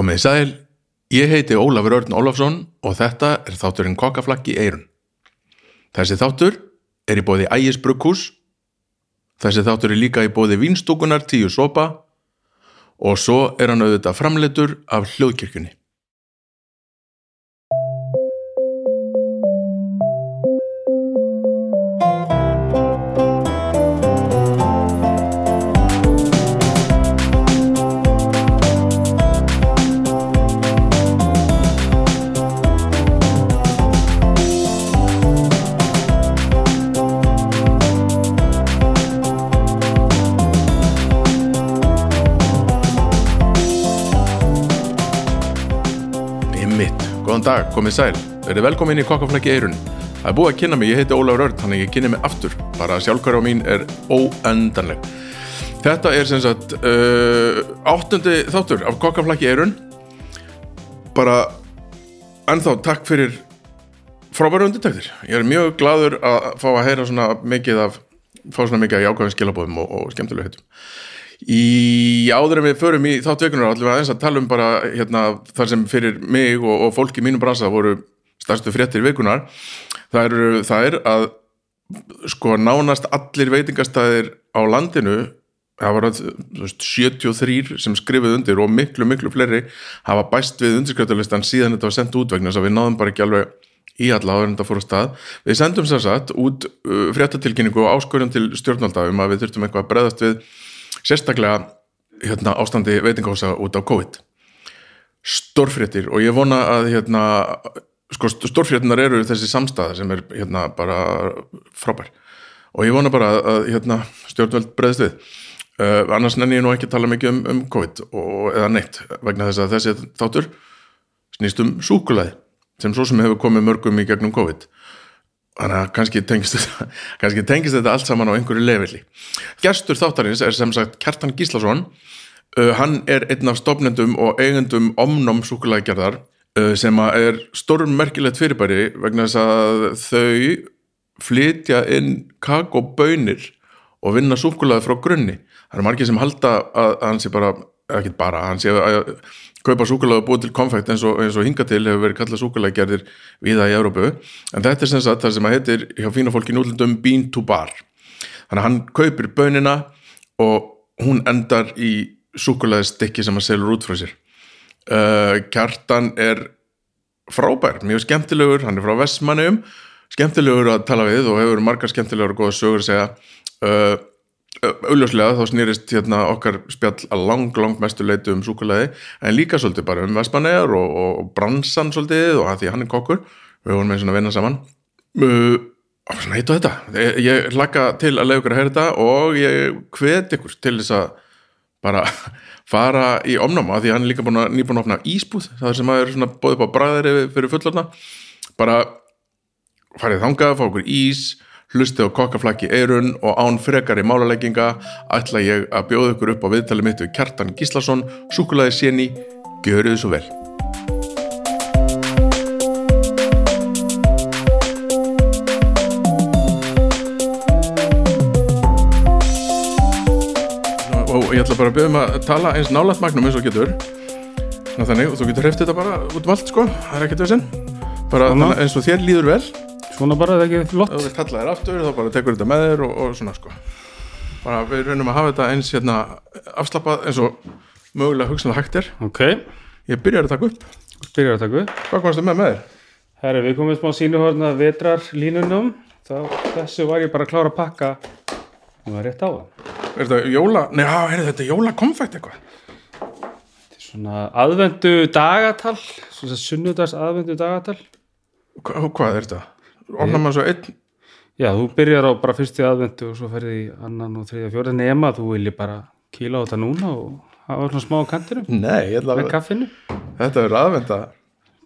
Komið í sæl, ég heiti Ólafur Örn Ólafsson og þetta er þátturinn Kokkaflakki Eirun. Þessi þáttur er í bóði Ægis Brukkús, þessi þáttur er líka í bóði Vínstúkunar tíu sopa og svo er hann auðvitað framleitur af hljóðkirkjunni. Góðan dag, komið sæl, verið velkomin í Kokkaflakki Eirun. Það er búið að kynna mig, ég heiti Ólafur Örn, þannig ég kynni mig aftur, bara sjálfkværa mín er óendanleg. Þetta er sem sagt uh, áttundi þáttur af Kokkaflakki Eirun. Bara ennþá takk fyrir frábæru undirtæktir. Ég er mjög gladur að fá að heyra svona mikið af, fá svona mikið af jákvæðum skilabóðum og, og skemmtilega heitum. Í áður en við förum í þátt vekunar ætlum við aðeins að tala um bara hérna, þar sem fyrir mig og, og fólk í mínum bransa voru stærstu fréttir vekunar það er, það er að sko nánast allir veitingastæðir á landinu það var að, þú veist, 73 sem skrifuð undir og miklu miklu fleiri hafa bæst við undirskriftarlistan síðan þetta var sendt út vegna þess að við náðum bara ekki alveg í alla áður en þetta fór á stað. Við sendum sér satt út uh, fréttatilkynningu og áskorjum til stjórnvalda um að við þurftum eitthvað að breðast við sérstaklega hérna, ástandi veitingahósa út á COVID. Stórfréttir og ég vona að hérna, sko, stórfréttinar eru þessi samstæða sem er hérna, bara frábær. Og ég vona bara að hérna, stjórnvöld breðst við. Uh, annars nenni ég nú ekki að tala mikið um, um COVID og, eða neitt vegna þess að þessi þáttur snýst um súkulæði sem svo sem hefur komið mörgum í gegnum COVID þannig að kannski tengist þetta, kannski tengist þetta allt saman á einhverju lefili. Gerstur þáttarins er sem sagt Kjartan Gíslason uh, hann er einn af stofnendum og eigendum omnum súkulæðgerðar uh, sem er stórn merkilegt fyrirbæri vegna þess að þau flytja inn kakobönir og vinna súkulæði frá grunni. Það eru margir sem halda að, hann sé bara, ekki bara, hann sé að kaupa súkulega og búið til konfekt eins og, eins og hinga til hefur verið kallað súkulegagerðir viða í Európu, en þetta er sem sagt það sem að heitir hjá fína fólki nútlundum bean to bar. Þannig að hann kaupir bönina og hún endar í súkulega stikki sem að selur út frá sér. Uh, Kjartan er frábær, mjög skemmtilegur hann er frá Vestmannum, skemmtilegur að tala við og hefur margar skemmtilegur og góða sögur að segja. Uh, auðljóslega þá snýrist hérna okkar spjall að lang, lang mestu leitu um súkulæði en líka svolítið bara um Vestmannegar og, og, og bransan svolítið og að því hann er kokkur. Við vorum með svona að vinna saman. Uh, svona heit og þetta. Ég, ég hlakka til að leiða ykkur að heyra þetta og ég hvet ykkur til þess að bara fara í omnáma því hann er líka búin að nýbúin að opna ísbúð það sem að er svona bóðið på bræðir fyrir fullorna bara farið þangað, fá okkur ís hlusti á kokkaflakki eirun og án frekari málalegginga ætla ég að bjóða ykkur upp á viðtali mitt við Kjartan Gíslason, Súkulæði Séni, görið svo vel. Og ég ætla bara að bjóða um að tala eins nálat magnum eins og getur. Þannig, og þú getur hreftið þetta bara út um allt, sko, það er ekkert þessin. Bara eins og þér líður vel Svona bara, það er ekki flott. Þú vilt kalla þér aftur þá bara tekur þetta með þér og, og svona sko. Bara við raunum að hafa þetta eins hérna afslappað eins og mögulega hugsanlega hægt er. Ok, ég byrjar að taka upp, byrjar að taka upp. Hvað komast þið með með þér? Herri, við komum smá sínuhorna vetrarlínunum. Þá, þessu var ég bara að klára að pakka. Og það er rétt á það. Er þetta jóla, nei já, er þetta jóla konfekt eitthvað? Þetta er svona aðvendu dagatal Svona sunnudags aðvendu dagatal. Hva, hvað er þetta? Opnar maður svo einn. Já, þú byrjar á bara fyrstu aðvendu og svo ferði í annan og þriðja fjóra nema þú vilji bara kýla á þetta núna og hafa svona smá á kantinum. Nei, ég ætla að þetta er aðvenda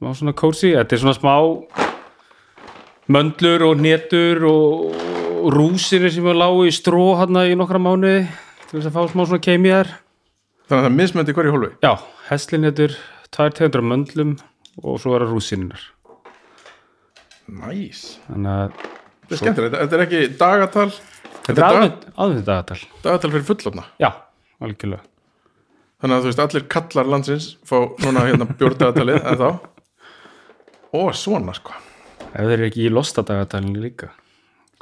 smá svona kósi, þetta er svona smá möndlur og nétur og rúsir sem var lágu í stró hann í nokkra mánuði til þess að fá smá svona keimi þær Þannig að það er mismöndi hverju hólfi? Já, heslinnétur, tvær tegundur af möndlum og svo er það rúsininnar Næs þannig að Þetta er skemmtilegt, þetta er ekki dagatal þetta er aðvend, aðvend dagatal. dagatal fyrir fullofna já, algjörlega. Þannig að þú veist allir kallar landsins fá núna hérna bjórdagatalið en þá og svona sko. Ef þeir eru ekki í lostadagatalinu líka.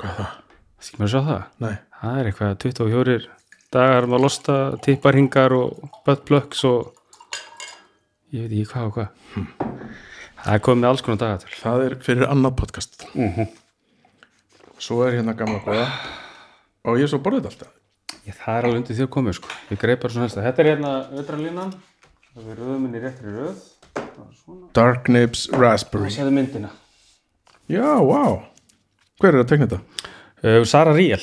Hvað er það? skilur að sjá það? Nei, það er eitthvað 24 dagar um að losta tipparhingar og buttplugs og ég veit ekki hvað og hvað það er komið alls konar dagatal það er fyrir annað podcast. Mhm. svo er hérna gamla góða og ég er svo borðið alltaf. Ég, það er alveg undir því að komið sko. Ég greið bara svona næsta þetta er hérna ötralínan það er röðminni röð Það er svona. Dark Nibs Raspberry. Og séðu myndina. Já, wow hver er að tekna þetta? uh, Sara Ríel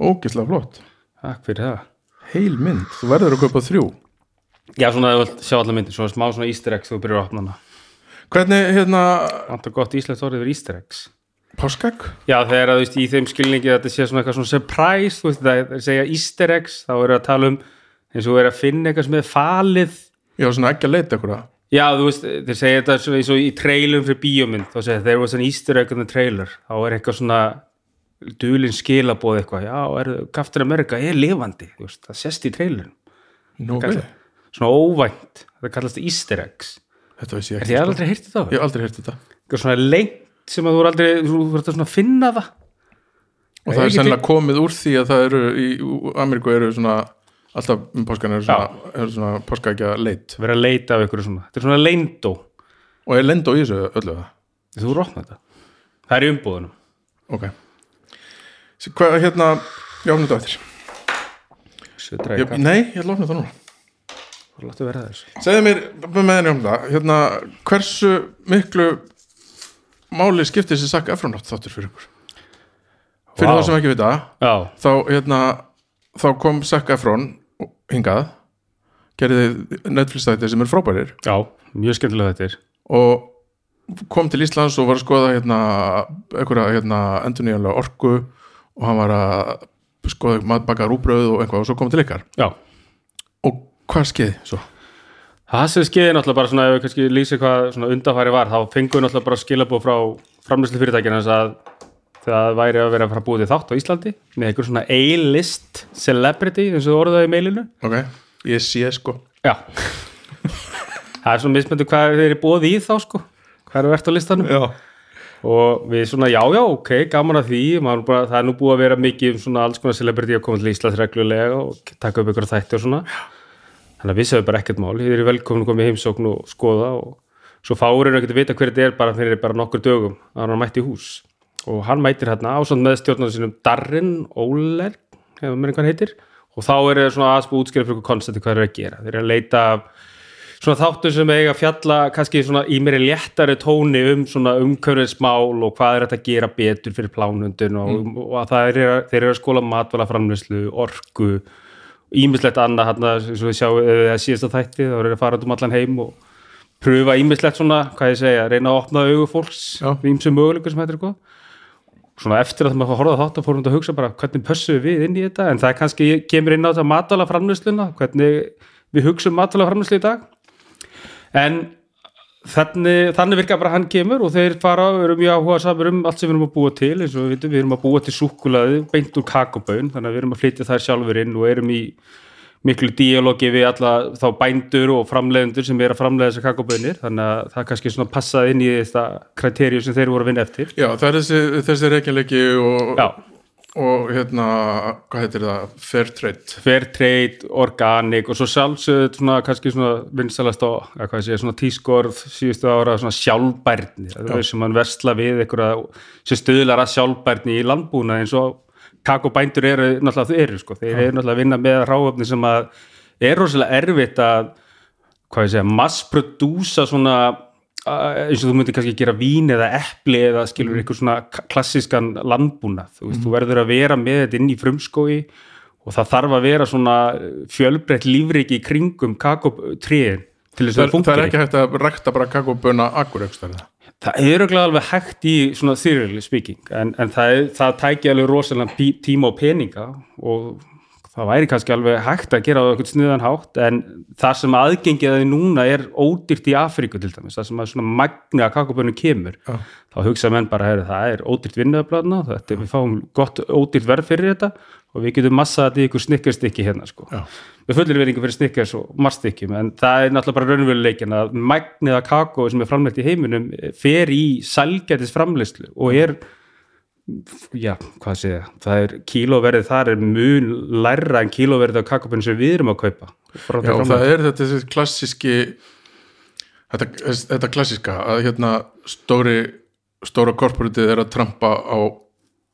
ógislega flott. Takk fyrir það. Heil mynd, þú verður að kaupa þrjú. Já svona vilt sjá allar myndir svona smá svona easter eggs þú byrjar að opna hana hvernig hérna vantar gott íslenskt orðið fyrir easter eggs. páskegg? Já, þegar að þú veist, í þeim skilningi að þetta sé svona eitthvað svona surprise, þú veist, það er segja easter eggs, þá eru að tala um eins og er að finna eitthvað sem er falið. Já, svona ekki að leita eitthvað. Já, þú veist, þeir segja þetta svona eins og í trailum fyrir bíómynd, þá segja there was an easter egg in the trailer, þá er eitthvað svona dulinn skilabóð eitthvað já, Captain America er lifandi. Veist, það sést í trailurinn Nú, okay. svona óvænt, það kallast easter eggs þetta veist ég ekki því sko. aldrei heyrti það? ég hef aldrei heyrt þetta. Eitthvað svona lengt sem að þú er aldrei, þú verður svona að finna það? Og Nei, það er sennilega komið úr því að það eru í Ameríku eru svona alltaf um páskan eru svona, eru svona páskaækja leit. Vera að leita af ykkur svona, þetta er svona leindó og er lend á í þessu öllu það? Þú opnað þetta. Það er í umbúðunum ok. Hvað hérna, ég opna þetta á eftir. Ég, nei, ég núna láttu vera þessu segðu mér með henni um það hérna, hversu miklu máli skiptir þessi Zac Efron átt þáttur fyrir ykkur? Fyrir Vá. það sem ekki vita já, þá, hérna, þá kom Zac Efron hingað gerði Netflix þætti sem er frábærir. Já, mjög skemmtilega þetta er og kom til Íslands og var að skoða hérna, einhverja hérna, endurnýjanlega orku og hann var að skoða matbaka rúbröð og einhvað og svo kom til ykkar. Já, og hvað skeið svo? það sem skeiði náttúrulega bara svona ef við kannski lýsi hvað svona undanfæri var þá fengum við náttúrulega bara skilabóð frá framlýslu fyrirtækina þess að það væri að vera að fara að búið þátt á Íslandi með einhver svona A-list celebrity eins og orðaði í mailinu. Ok, ég sé sko. Já. Það er svona mismöndu hvað þeir eru búið í þá sko. Hvað eru verðt á listanum. Já, og við svona já já ok, gaman að því. Bara, það er nú búið að vera mikið um svona alls konar celebrity að koma til Íslands reglulega og taka upp ykkur þætti og svona þannig að við séum bara ekkert mál. Þið eru velkomin að koma í heimsókn og skoða og svo fáurinn ekkert að vita hver þetta er bara fyrir bara nokkur dögum að hann mætti í hús. Og hann mætir hérna ásand með stjórnar sinum Darren Óler hefur mér einhvern heitir. Og þá er það svona aðspú útskýra fyrir koncepti hvað þeir eru að gera. Þeir eru að leita svona þáttur sem eiga að fjalla kannski svona í mér léttari tóni um svona umhverfismál og hvað er þetta að gera betur fyrir plánundin og, og að það er, þeir eru að skóla matvala framlýslu, orku ímislegt annað hann að eða síðasta þætti þá eru að fara um allan heim og pröfa ímislegt svona, hvað ég segja, reyna að opna augu fólks ímsum möguleikur sem þetta er eitthvað svona eftir að maður horfða þátt að fórum að hugsa bara hvernig pössum við inn í þetta? En það kannski kemur inn á þetta matala framlýsluna hvernig við hugsum matala framlýslu í dag. En þannig, þannig virka bara hann kemur og þeir fara og eru mjög áhuga samur um allt sem við erum að búa til eins og við vitum, við erum að búa til súkkulaði beint úr kakobön, þannig að við erum að flytja þær sjálfur inn og erum í miklu díalógi við alla þá bændur og framleiðendur sem er að framleiða þessar kakobönir þannig að það kannski svona passað inn í þetta kriteríu sem þeir voru að vinna eftir. Já, það er þessi, þessi reykjanleiki og, Já, og hérna, hvað heitir það? Fair trade. Fair trade, organic og svo sjálfsögð svona kannski svona vinsalast á, sé, svona tískorð síðustu ára svona sjálfbærni. Það er sem mann versla við einhverja sem stuðlar að sjálfbærni í landbúna eins og kakobændur eru náttúrulega þau eru sko, þeir eru náttúrulega að vinna með ráöfni sem að er rosalega erfitt að hvað ég segja, massprodúsa svona eins og þú myndir kannski gera vín eða epli eða skilur ykkur svona k- klassískan landbúnað, þú veist, þú verður að vera með þetta inn í frumskói og það þarf að vera svona fjölbreytt lífriki í kringum kakotríin til þess að það, það það er ekki hægt að rækta bara kakoböna akkur ekstra Það? Er örugglega alveg hægt í svona theory speaking en, en það, það tæki alveg rosalega tíma og peninga og það væri kannski alveg hægt að gera á eitthvað sniðan hátt en það sem aðgengið að því núna er ódýrt í Afríku til dæmis, það sem að svona magna að kakobönnu kemur, Já. þá hugsa menn bara, heyri, það er ódýrt vinnuðablaðna þetta, við fáum gott ódýrt verð fyrir þetta og við getum massað þetta í ykkur snikkarstykki hérna sko. Já. Við fullir veringu fyrir snikkars og marstykki, en það er náttúrulega bara raunveruleikin að magnið að kakó sem er framleitt í heiminum fer í sælgætis framleyslu og er já, hvað sé ég, það er kílóverðið þar er mun lærra en kílóverðið á kakopinu sem við erum að kaupa. Já, það er þetta klassíski þetta, þetta klassíska að hérna stóri stóra korporatið er að trampa á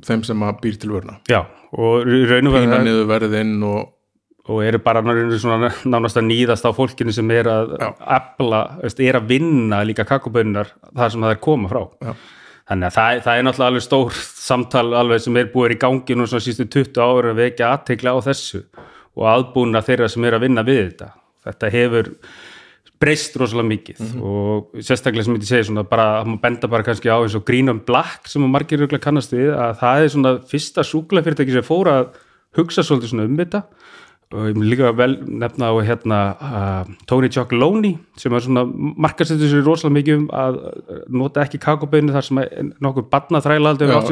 þeim sem að býr til vörna já, og raun og verðinn og og eru bara svona nánast að nýðast á fólkinu sem er að er að vinna líka kakopinnar þar sem það er koma frá. Já. Þannig að það, það er náttúrulega alveg stór samtal alveg sem er búið í gangi nú svona sístu 20 ára að vekja aðtegla á þessu og aðbúna þeirra sem er að vinna við þetta. Þetta hefur breyst rosalega mikið og sérstaklega sem ég segja svona bara, að maður benda bara kannski á eins og Green and Black sem að margir kannast við að það er svona fyrsta súkulafyrirtæki sem fór að hugsa svolítið svona um þetta og ég vil líka vel nefna á hérna uh, Tony Chocolonely sem er svona markasettur sér rosalega mikið um að uh, nota ekki kakoböinu þar sem er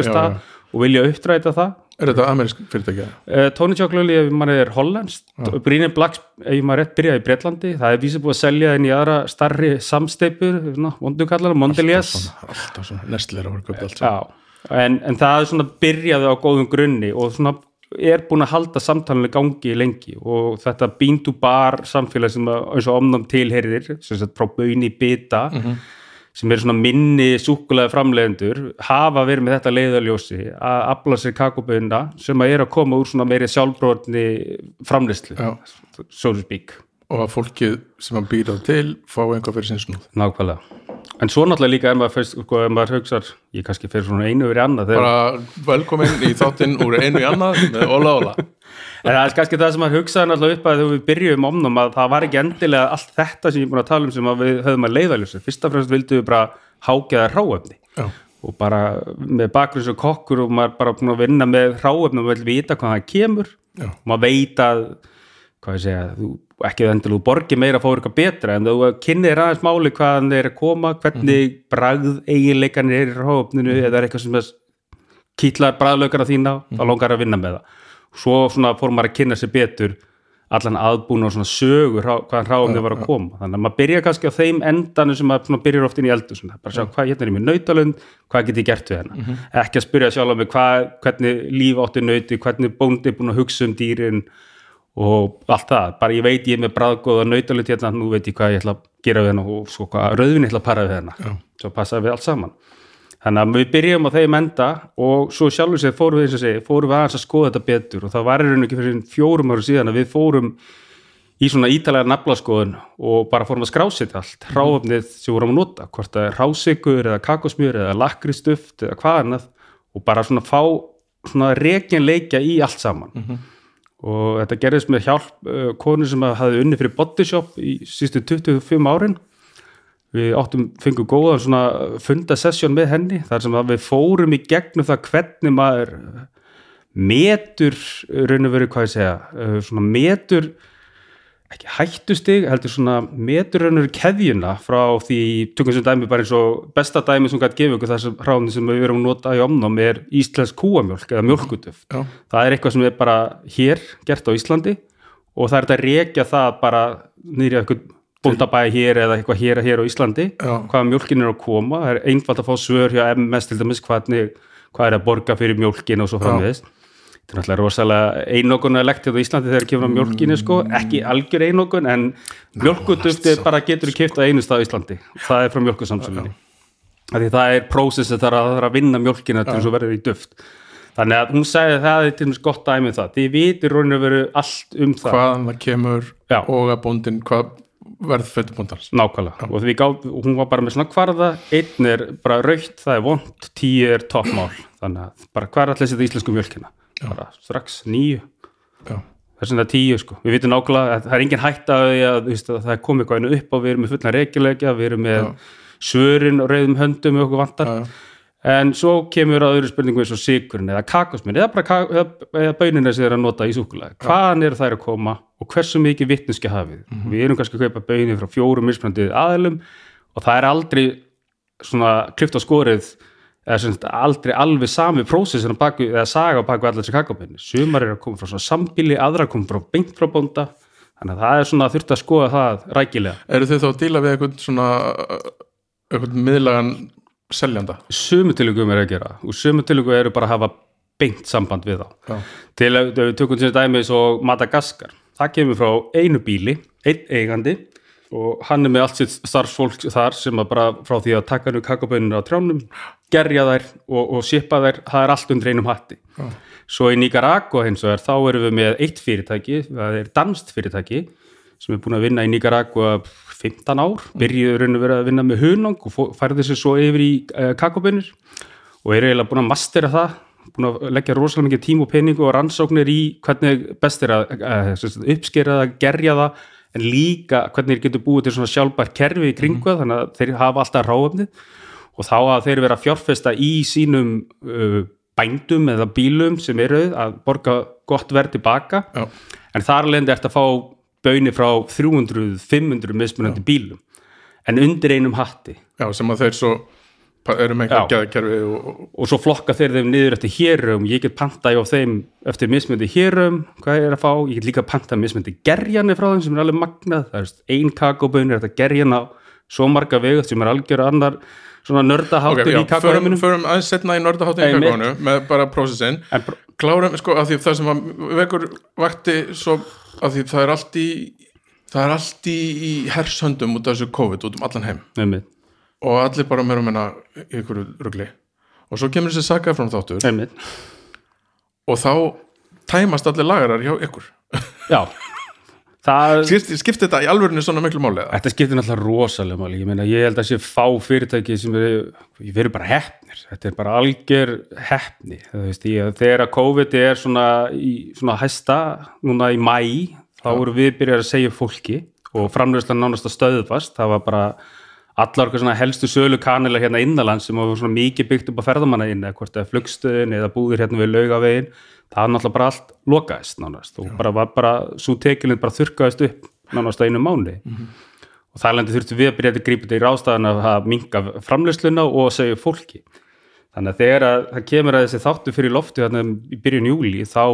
já, stað já. og vilja uppdræta það er þetta amerísk fyrirtæki? Uh, Tony Chocolonely ef maður er hollenskt og Brynir Blacks ef maður rétt byrjaði í Bretlandi það er vísið búið að selja inn í aðra starri samsteipur, vondukallar, Mondelez alltaf svona nestlera saman. Já, en, en það er svona byrjaði á góðum grunni og svona er búin að halda samtalinu gangi lengi og þetta bean to bar samfélag sem að, eins og omnum tilheyrir sem sagt frá bauni bita sem er svona minni súkulega framleiðendur hafa verið með þetta leiðaljósi að afla sér kakoböðina sem að er að koma úr svona meiri sjálfbrótni framleiðslu, Já. so to speak. Og að fólkið sem að býra til fá einhvað fyrir sinn snúð. Nákvæmlega en svo náttúrulega líka ef maður, fyrst, sko, ef maður hugsar ég kannski fyrir svona einu yfir annað þegar bara velkomin í þáttinn úr einu í annað með Óla Óla En það er kannski það sem maður hugsaði náttúrulega upp að þegar við byrjum omnum að það var ekki endilega allt þetta sem ég er búin að tala um sem við höfum að leiðaljósa. Fyrst af fremst vildum við bara hágeða ráefni Já. og bara með bakgrunns og kokkur og maður bara búin að vinna með ráefni og maður vil vita hvað það kemur Já. og maður veit að hvað ég segja, þú, ekki endilega þú borgir meira að fá eitthvað betra en þú kynnir aðeins máli hvaðan þeir að koma hvernig bragð eiginleikanir er í ráefninu eða er eitthvað sem kýtlar bræðlaugara þína þá langar að vinna með það. Svo svona fór maður að kynna sér betur allan aðbúin og svona sögur hvaðan hráum þið var að koma. Þannig að maður byrja kannski á þeim endanu sem maður byrjar oft inn í eldu svona, bara sjá hvað hérna er mér nautalund hvað get ég gert við hennar ekki að spyrja sjálf mig hvað, hvernig líf átti nauti hvernig bóndi er búin að hugsa um dýrin og allt það, bara ég veit ég er með bræðgóða nautalund hérna, nú veit ég hvað ég ætla að gera við hennar og svo hvað rauðvin ég ætla að para við hennar svo passa við allt saman. Þannig að við byrjum á þeim enda og svo sjálfur sér fórum við segi, fórum við aðeins að skoða þetta betur og það var í raun ekki fyrir fjórum ára síðan að við fórum í svona ítalega naflaskoðun og bara fórum að skrásita allt, ráöfnið sem vorum að nota, hvort er rásikur eða kakosmjör eða lakristuft eða hvað annað og bara svona fá svona rekin leikja í allt saman og þetta gerðist með hjálp uh, konu sem hafði unni fyrir Bodyshop í sístu 25 árin. Við áttum, fengum góðan svona fundasessjón með henni þar sem við fórum í gegnum það hvernig maður metur raun og veru hvað ég segja uh, svona metur ekki hættustig, heldur svona metur raun og veru keðjuna frá því tökum sem dæmi bara eins og besta dæmi sem gæti gefa ykkur þessum hráðin sem við erum að nota í omnám er íslensk kúamjólk eða mjólkutöf Já. það er eitthvað sem er bara hér gert á Íslandi og það er þetta að rekja það bara nýri eitthvað bóndabæði hér eða eitthvað hér hér á Íslandi Já. hvaða mjólkin er að koma, það er einfalt að fá svör hjá MS til dæmis hvernig, hvað er að borga fyrir mjólkin og svo framvegis þetta er náttúrulega rosalega einokunarlegt hérna á Íslandi þegar kemur á mjólkinni sko, ekki algjör einokun en mjólkuduft bara getur þú kipta einu stað á Íslandi, það er frá mjólkusamsölunni því það er prósess að það er að vinna mjólkina til þess að verður í duft. Þannig að hún sagði að það er til dæmis gott dæmi um það, þið vitir rauninu veru allt um það. Hvaðan það kemur Já. og að bóndin hvað verð fyrir bóndans? Nákvæmlega, og því gá, hún var bara með svona kvarða, einn er bara raukt, það er vond, tíu er toppmál, þannig að bara hvar allir setja íslensku mjölkina, bara strax nýju, þess er tíu sko, við vitum nákvæmlega að það er engin hætta að, að, það komið eitthvað einu upp og við erum með fullan reikilegja, við erum með svörin og reyðum höndum og okkur vantar, Já, já. en svo kemur að öðru spurningu eins og sigurinn eða kakosminn eða bara ka- bönina sem þeir að nota í súkulega hvaðan eru þær að koma og hversu mikið vittneski hafið við? Erum kannski að kaupa bönir frá fjórum mismunandi aðilum og það er aldrei svona klift á skorið eða sem sagt aldrei alveg sami prósessin á baku, eða saga á baku allar kakobönni sumar eru að koma frá svona sambíli aðra koma frá beint frá bónda. Þannig að það er svona þurft að skoða það rækilega. Eru þið þá að díla við eitthvað svona eitthvað miðlagan seljanda? Sumu tilugum er að gera. Og sumu tilugum eru bara að hafa beint samband við þá. Já. til að við tökum til dæmi svo Madagaskar. Það kemur frá einu bíli einn eigandi og hann er með allt sitt starfsfólk þar sem að bara frá því að taka nú kakoböninu á trjánum gerja þær og, og shipa þær það er allt undir einum hatti Já. svo í Nicaragua hins vegar þá erum við með eitt fyrirtæki, það er danst fyrirtæki sem er búin að vinna í Nicaragua 15 ár, byrjuður raun og verið að vinna með hunang og færði sér svo yfir í uh, kakobönir og er eiginlega búin að mastera það búin að leggja rosalega mikið tím og peningu og rannsóknir í hvernig best er að uh, uppskera það, gerja það en líka hvernig þeir getur búið til svona sjálfbært kerfi í kringu það, þannig að þeir hafa alltaf ráfnið og þá að þeir vera fjárfesta í sínum uh, bændum eða bílum sem eru að borga gott verð tilbaka. Já. en þar lendi eftir að fá böni frá 300-500 mismunandi bílum. En undir einum hatti. Já, sem að þeir svo pa- eru með einhver Já. gæðkerfi og, og, og svo flokka þeir þeim niður eftir hérum ég get panta á þeim eftir mismöndi hérum hvað ég er að fá, ég get líka panta mismöndi gerjani frá þeim sem er alveg magnað. Það er ein kakoböun er þetta gerjan á svo marga vegu sem er algjör annar svona nördaháttur Ok, já, í kakóinu förum, aðeins setna í nördaháttin í kakóinu með bara prósessin pr- klárum, sko, að því það sem vekur vakti svo að því það er allt í það er allt í, í hershöndum út af þessu COVID út um allan heim. Einmitt, og allir bara meira og menna ykkur rugli. Og svo kemur þessi saga frá þáttur. Einmitt. Og þá tæmast allir lagarar hjá ykkur. Já, það Skipt, skipti þetta í alvörinu svona miklu máli eða? Þetta skiptir náttúrulega rosalega máli, ég meina ég held að sé fá fyrirtæki sem eru, ég verður bara heppnir, þetta er bara algjör heppni, þú veist ég, þegar COVID er svona í svona hæsta, núna í mæ, þá voru við byrjar að segja fólki og framlöðslega nánast að stöðvast, það var bara allar okkar svona helstu sölu kanilega hérna innanlands sem var svona mikið byggt upp á ferðamanna inn, eða hvort það er flugstöðin eða búðir hérna við laugavegin, það er náttúrulega bara allt lokaðist nánast. Og bara var bara, svo tekilinn bara þurrkaðist upp nánast á einu mánu og þar lendi þurftum við að byrja að grípa þetta í rástaðan að minga framleysluna og segja fólki. Þannig að þegar að, það kemur að þessi þáttu fyrir lofti þannig í byrjun júli þá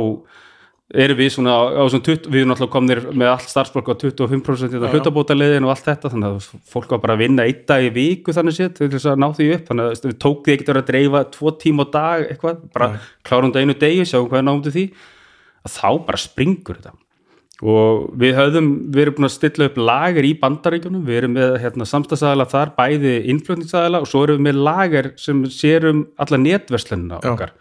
erum við svona svona 20, við erum náttúrulega komnir með allt starfsfólk á 25% þetta hlutabótaleiðin og allt þetta þannig að fólk var bara að vinna einn dag í viku þannig sétt til þess að ná því upp. Þannig að við tók því ekkert að dreifa tvo tíma á dag eitthvað, bara klárum þetta einu degi sjáum hvað er námdu því. Að þá bara springur þetta. Og við höfðum, við erum búin að stilla upp lager í bandaríkjunum, við erum með hérna, samstagsæðala þar, bæði innflutningsæðala og svo erum við með lager sem sérum alla netverslunina okkar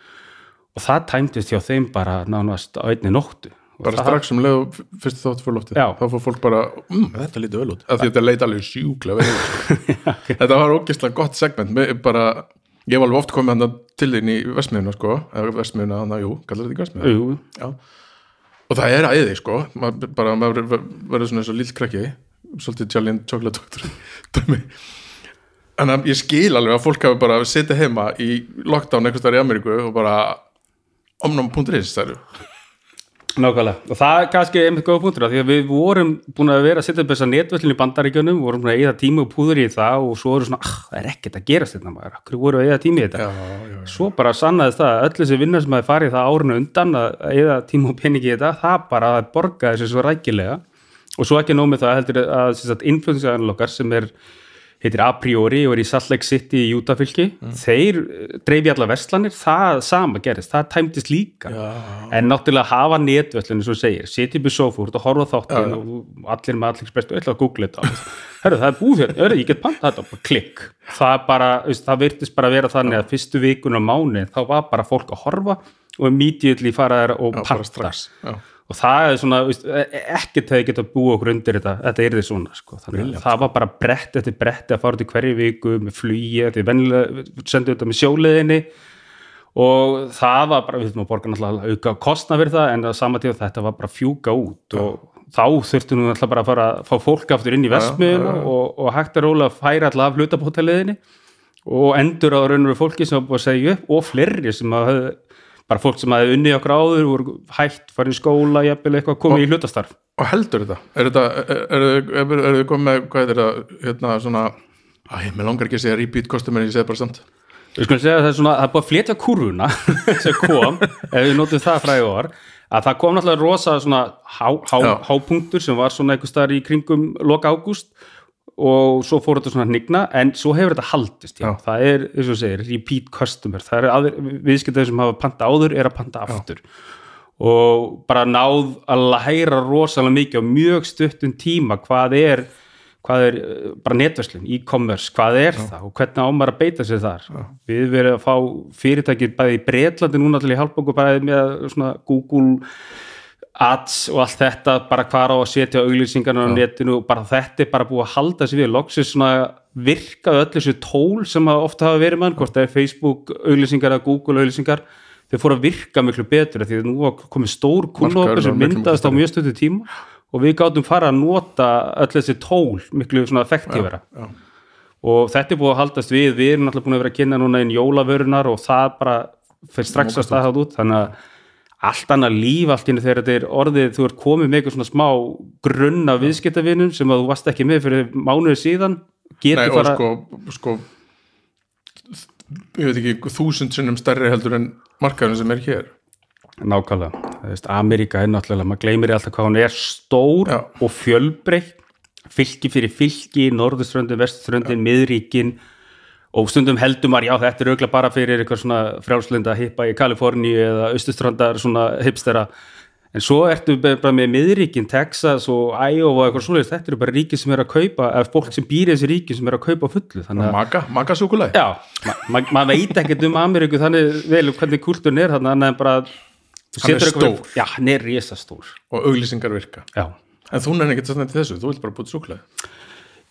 og það tæmtist hjá þeim bara nánast á einni nóttu. Bara það, strax um leið og fyrst þáttu fyrir loftið. Já. þá fór fólk bara, mm, þetta lítið vel út af því þetta leit alveg sjúklega vel sko. þetta var ógeðslega gott segment. Með bara, ég var alveg oft komið hann til þín í Vestmiðuna sko, eða Vestmiðuna, hann að jú, kallar þetta ekki Vestmiðuna og það er æði sko. Maður, bara maður ver- verður svona eins og lill krakki svolítið Charlie Chocolate Doctor dæmi. En að ég skil alveg að fólk hafi bara setið heima í lockdown einhvers staðar í Ameríku og bara omnum.is nákvæmlega. Og það er kannski einmitt góða punktur því að við vorum búin að vera að setja upp þessa netverslun í bandaríkjunum, vorum búin að eða tíma og púður í það og svo eru svona, ah, það er ekkert að gerast þetta maður, hverju voru að eða tíma í þetta? Já, já, já. svo bara sannaðist það að öll þessi vinnar sem hafi farið það árinu undan að eða tíma og peningi í þetta, það bara að borga þessi svo rækilega. Og svo ekki nómið það heldur að sem sagt, influensaðan okkar sem er heitir a priori og er í Salt Lake City í Jútafylki, þeir eh, dreifi allar verslanir, það sama gerist það tæmtist líka. Já. en náttúrulega hafa netvöllinu svo segir setja upp í sofa úr og horfa þáttin og allir með allir express og ætla að googla þetta herru það er búið hérna, ég get panta þetta bara klikk, það er bara það virtist bara vera þannig að fyrstu vikun á mánu þá var bara fólk að horfa og immediately fara þær og Já, panta. já. Og það er svona, veist, ekkert þegar geta búið okkur undir þetta, þetta er því svona sko. að það var bara brett eftir bretti að fara út í hverju viku með flugi því vennilega sendu þetta með sjóleðinni og það var bara, við þurfum að borga náttúrulega auka kostna fyrir það en að sama tíma þetta var bara að fjúka út og þá þurftum við náttúrulega bara að fara að fá fólk aftur inn í Já, vestmiðuna já, já. og, og hægt að róla að færa alltaf af hlutabótaliðinni og endur á raunveru fólki sem var búið að segja upp og fleiri sem að bara fólk sem hafði unnið okkur áður voru hætt, farið í skóla, jafnvel eitthvað komið í hlutastarf. og heldur þetta? Er þetta, er, þið komið með hvað er þetta, hérna svona æ, mér langar ekki að segja repeat customer ég segi bara samt. Við skulum segja að það er svona, það er búið að flétja kurvuna sem kom, ef við notum það fræði orð, að það kom náttúrulega rosa svona há, há, hápunktur sem var svona einhver staðar í kringum loka ágúst og svo fór þetta svona hnigna en svo hefur þetta haldist, já. Já. það er, eins og segir, repeat customer. Það er viðskiptaður sem hafa panta áður er að panta aftur. Og bara náð að læra rosalega mikið á mjög stuttum tíma hvað er hvað er eh, bara netverslun, e-commerce, hvað er það og hvernig ámar að beita sér þar. Við verðum að fá fyrirtækið bæði í Bretlandi núna til í halbóku bæði með svona Google ads og allt þetta bara hvar á að setja auglýsingarna á netinu og bara þetta er bara búið að halda sér við. Loksins svona virkaðu öll þessu tól sem ofta hafa verið mann, hvort það er Facebook auglýsingar eða Google auglýsingar þau fóru að virka miklu betur því að nú komið stór okkur sem myndaðist á mjög stötu tíma og við gátum fara að nota öll þessi tól miklu svona effektífera já. og þetta er búið að haldast við. Við erum náttúrulega búin að vera að kynna núna inn jólavörunar og það bara fyrir strax að staða út. Þannig að allt annað líf allt inni þegar þetta er orðið þú ert komið með eitthvað svona smá grunn af viðskiptavinum sem að þú varst ekki með fyrir mánuði síðan. Nei, getur og fara sko, sko ég veit ekki þúsund sinnum stærri heldur en markaðurinn sem er hér. Nákvæmlega, Ameríka er náttúrulega, maður gleymir alltaf hvað hún er stór Já. og fjölbreytt. Fylki fyrir fylki, norðuströndin, vestströndin, miðríkin og stundum heldum maður, já þetta er auðvitað bara fyrir eitthvað svona frjálslinda hippa í Kaliforníu eða austuströndar svona hipstera. En svo ertu bara með miðríkin, Texas og Iowa og eitthvað svoleiðis, þetta eru bara ríki sem er að kaupa, eða fólk sem býr í þessi ríki sem er að kaupa fullu, að Maga, maga súkulæði Já, ma ma maður veit ekkert um Ameríku þannig vel um hvernig kultúrin er þannig annað en bara þú Hann er setur eitthvað- stór. Já, hann er risastór. Og auglýsingar virka. Já, en þú nefnir að þessu, þú vilt bara búið súkulæði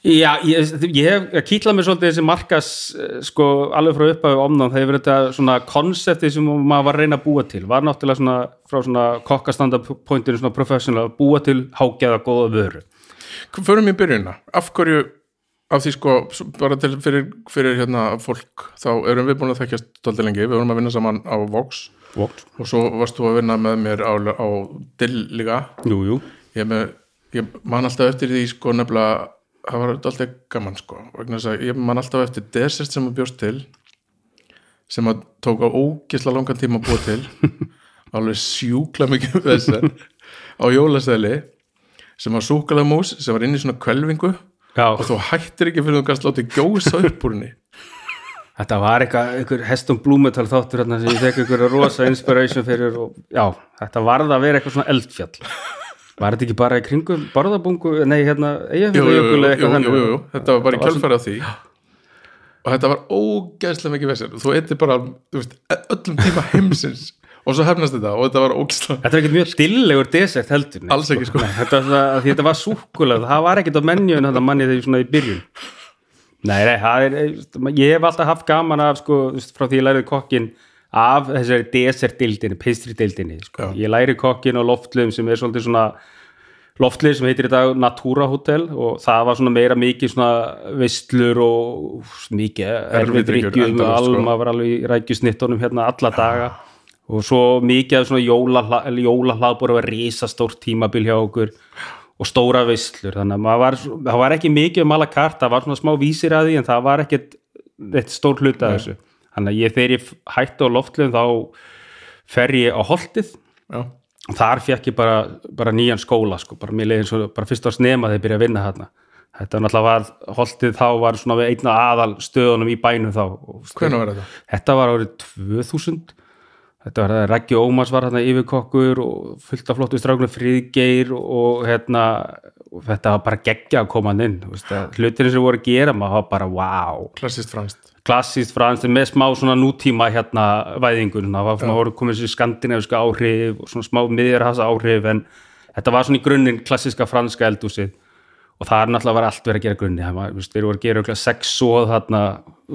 Já ég, ég hef kýtlað mér svolítið þessi markas eh, sko alveg frá upphæðu omnám þegar verið þetta svona konsepti sem maður var að reyna að búa til. Var náttúrulega svona frá svona kokkastandapointinu svona professional að búa til hágeða góða vöru. Förum í byrjunna, af hverju af því sko, bara til fyrir, fyrir hérna fólk, þá erum við búin að þekkjast stolti lengi, við vorum að vinna saman á Vox. What? og svo varst þú að vinna með mér á, á Dill líka. Jú, jú. Ég, með, ég man alltaf eftir því sko nefnilega, það var alltaf gaman sko, vegna þess að ég man alltaf eftir desert sem að bjóst til sem að tók á ógisla langan tíma að búa til. Alveg sjúkla mikið þessar á jólasæli sem var súkulamús sem var inn í svona kvelvingu. Já, og þú hættir ekki fyrir þú gæst látið gjósa upp úr henni. Þetta var eitthvað, einhver hestum blúmetal þáttur hérna sem ég fekk einhverja rosa inspiration fyrir og já, þetta varð að vera eitthvað svona eldfjall. Var þetta ekki bara í kringum borðabungu, nei hérna, jú, jú, eigafjölu jú, jú, jú, þetta var bara í var kjölfæra því og þetta var ógeðslega mikið vesir þú eitthvað bara, þú veist, öllum tíma heimsins og svo hefnast þetta og þetta var ógeðslega Þetta er ekkert mjög stillegur desert heldur. nei, Alls ekki, sko. Nei, þetta, var var súkulega, það var ekkert á menjun þetta manni þegar svona í byrjun. Nei, nei, það er, ég hef alltaf haft gaman af, sko, frá því ég lærið kokkin af þessari desert-dildinni, pastry-dildinni, sko. Ég læri kokkin á loftluðum sem er svolítið svona loftlið sem heitir í dag Natura Hotel og það var svona meira mikið svona veistlur og mikið erfidrykkjum, endalaust, sko. alma var alveg í rækjusnittunum hérna alla daga. Og svo mikið af svona jóla, jólahlaðbúr var risastórt tímabil hjá okkur og stóra veislur þannig að var, það var ekki mikið um alla kart, það var svona smá vísir að því en það var ekkit eitt stór hluta af þessu þannig að ég þegar ég hætti á loftluðum þá fer ég á holtið. Já, og þar fekk ég bara, bara nýjan skóla sko, bara mér leiðin svo, bara fyrst á snema þegar ég byrja að vinna þarna. Þetta náttúrulega var, holtið þá var svona við einna aðal stöðunum í bænum þá og, hvernig var þetta? þetta var árið 2000 þetta var það, Raggi Ómars var hérna yfirkokkur og fullt af flottu strákunum Friðgeir og hérna og þetta var bara geggja að koma hann inn hlutirinn sem voru að gera maður var bara wow, klassist franskt klassíst franskt en með smá svona nútíma hérna væðingun, það var svona voru komið sér skandinaviska áhrif og svona smá miðjarhasa áhrif en þetta var svona í grunninn klassíska franska eldúsið og það er náttúrulega allt verið að gera grunni. Það var, þeir voru að gera sex svoð þarna,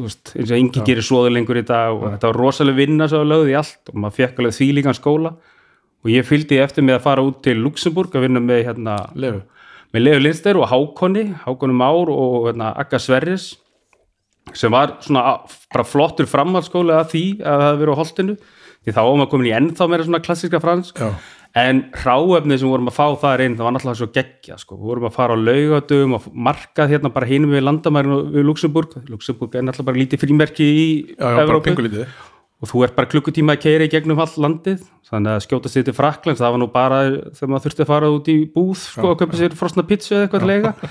eins og engi gerir svoðu lengur í dag og þetta var rosalega vinna svo lögð í allt og maður fekk alveg þvílíkan skóla. Og ég fylgdi eftir með að fara út til Luxemburg að vinna með hérna Lefu, með Leo Lindster og Hákonni, Hákonni Már og hérna, Akka Sverris sem var svona bara flottur framhaldsskóli að því að það hafi verið á holtinu því þá var maður komin í ennþá meira svona klassíska fransk. Já. en hráefnið sem vorum að fá þar inn það var náttúrulega svo geggja sko. við vorum að fara á laugatum og markað hérna bara hinum við landamærin við Luxemburg Luxemburg er náttúrulega bara lítið frímerki í Evrópu. og þú ert bara klukkutíma að keira í gegnum all landið þannig að skjóta sér til Fraklands það var nú bara þegar maður þurfti að fara út í búð sko,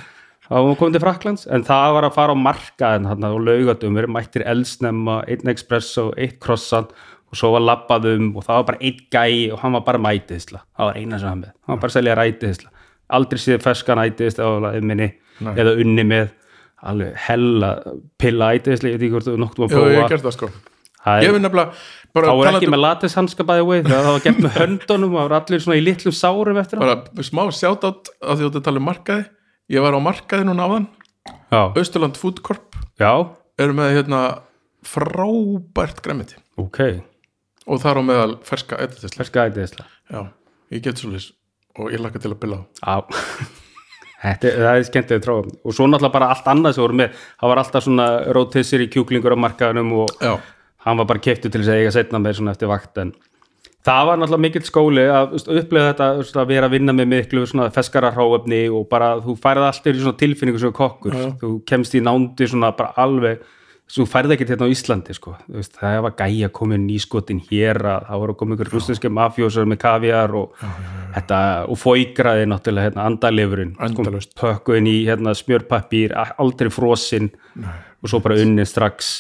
þá var maður komið til Fraklands en það var að fara á markaðin hann og laugatum, við erum mættir eldsnemma einn espresso, eitt croissant og svo var labbaðum og það var bara einn gæi og hann var bara mætiðsla það var eina sem hann með, hann var bara að selja rætiðsla aldrei síðan minni, Nei. eða unni með. Alveg hella pilla ætiðsla ég veit ekki hvort þú nokkuð að ég prófa. sko. Ég er- hef nefnilega bara, þá er ekki með latis hanska bæði þegar það var gert með höndunum og allir svona í litlum sárum eftir það bara smá sjátátt að því að þetta tala um markaði ég var á markaði núna áðan. Já, Östurland Food Corp. Já, eru með hérna frábært græmiti ok. Og þar á meðal ferska eitthvað ferska ætiðisla já, ég get svolítið og ég laka til að bila á. Þetta, er- það er skemmtileg tróð og svo náttúrulega bara allt annað sem voru með það var alltaf svona rótissir í kjúklingur á markaðunum og já, hann var bara keiptu til þess að eiga setna með svona eftir vakt en það var náttúrulega mikill skóli að upplega þetta veist, að vera að vinna með miklu feskara hráefni og bara þú færið alltaf í svona tilfinningu sem kokkur, Já. þú kemst í nándi svona bara alveg þú færið ekkert hérna á Íslandi sko. Veist, það var gæja komið nýskotin hér að það voru komið ykkur rústinski mafjósar með kaviar og þetta og fóigraði náttúrulega hérna andalifurinn. Endalaust. pökkuðin í hérna smjörpappír aldrei frosinn og svo bara unnið strax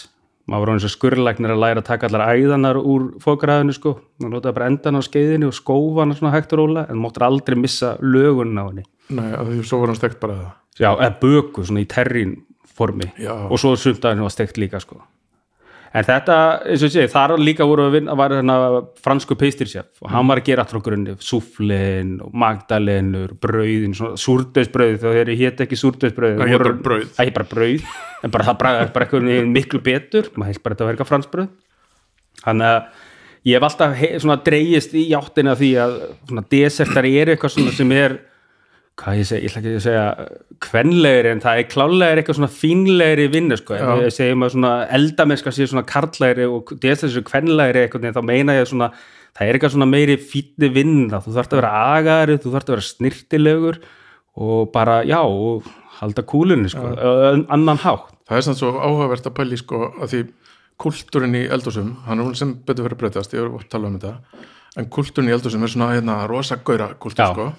maður var eins og skurrlæknir að læra að taka allar æðanar úr fókraðinu sko. Maður notaði bara endan á skeiðinu og skófana svona hægt og róla en máttur aldrei missa lögun á henni. Nei, að því svo var hann stekt bara já, eða böku svona í terrin formi. Já. og svo sundaðinu var steikt líka sko en þetta, eins og ég segi, þar líka voru að vinna, var hérna fransku pastrychef og hann var að gera allra grunni. Súflin og magdalenur, brauðin súrdeisbrauð, þegar þeir hétt ekki súrdeisbrauð. Það hét bara brauð. Það hét bara brauð, en bara það bræði bara eitthvað miklu betur, maður heilt bara þetta var eitthvað fransbrauð þannig að ég hef alltaf he, svona dreigist í játtina því að svona desertar eru eitthvað svona sem er hvað ég segi, ég ætla ekki að segja kvenlegri en það er klálegri eitthvað svona fínlegri vinnu sko, ef ég segi maður svona eldamennska sé svona karlæri og sér kvenlegri eitthvað, þá meina ég svona það er eitthvað svona meiri fínni vinna þú þarft að vera agari, þú þarft að vera snirtilegur og bara, já og halda kúlunni sko, annan hátt. Það er samt svo áhugavert að pæli sko að því kultúrin í eldhúsum hann er hún sem betur að breytast, ég er að tala um þetta en kultúrin í eldhúsum er svona hérna rosa gaura kultúr sko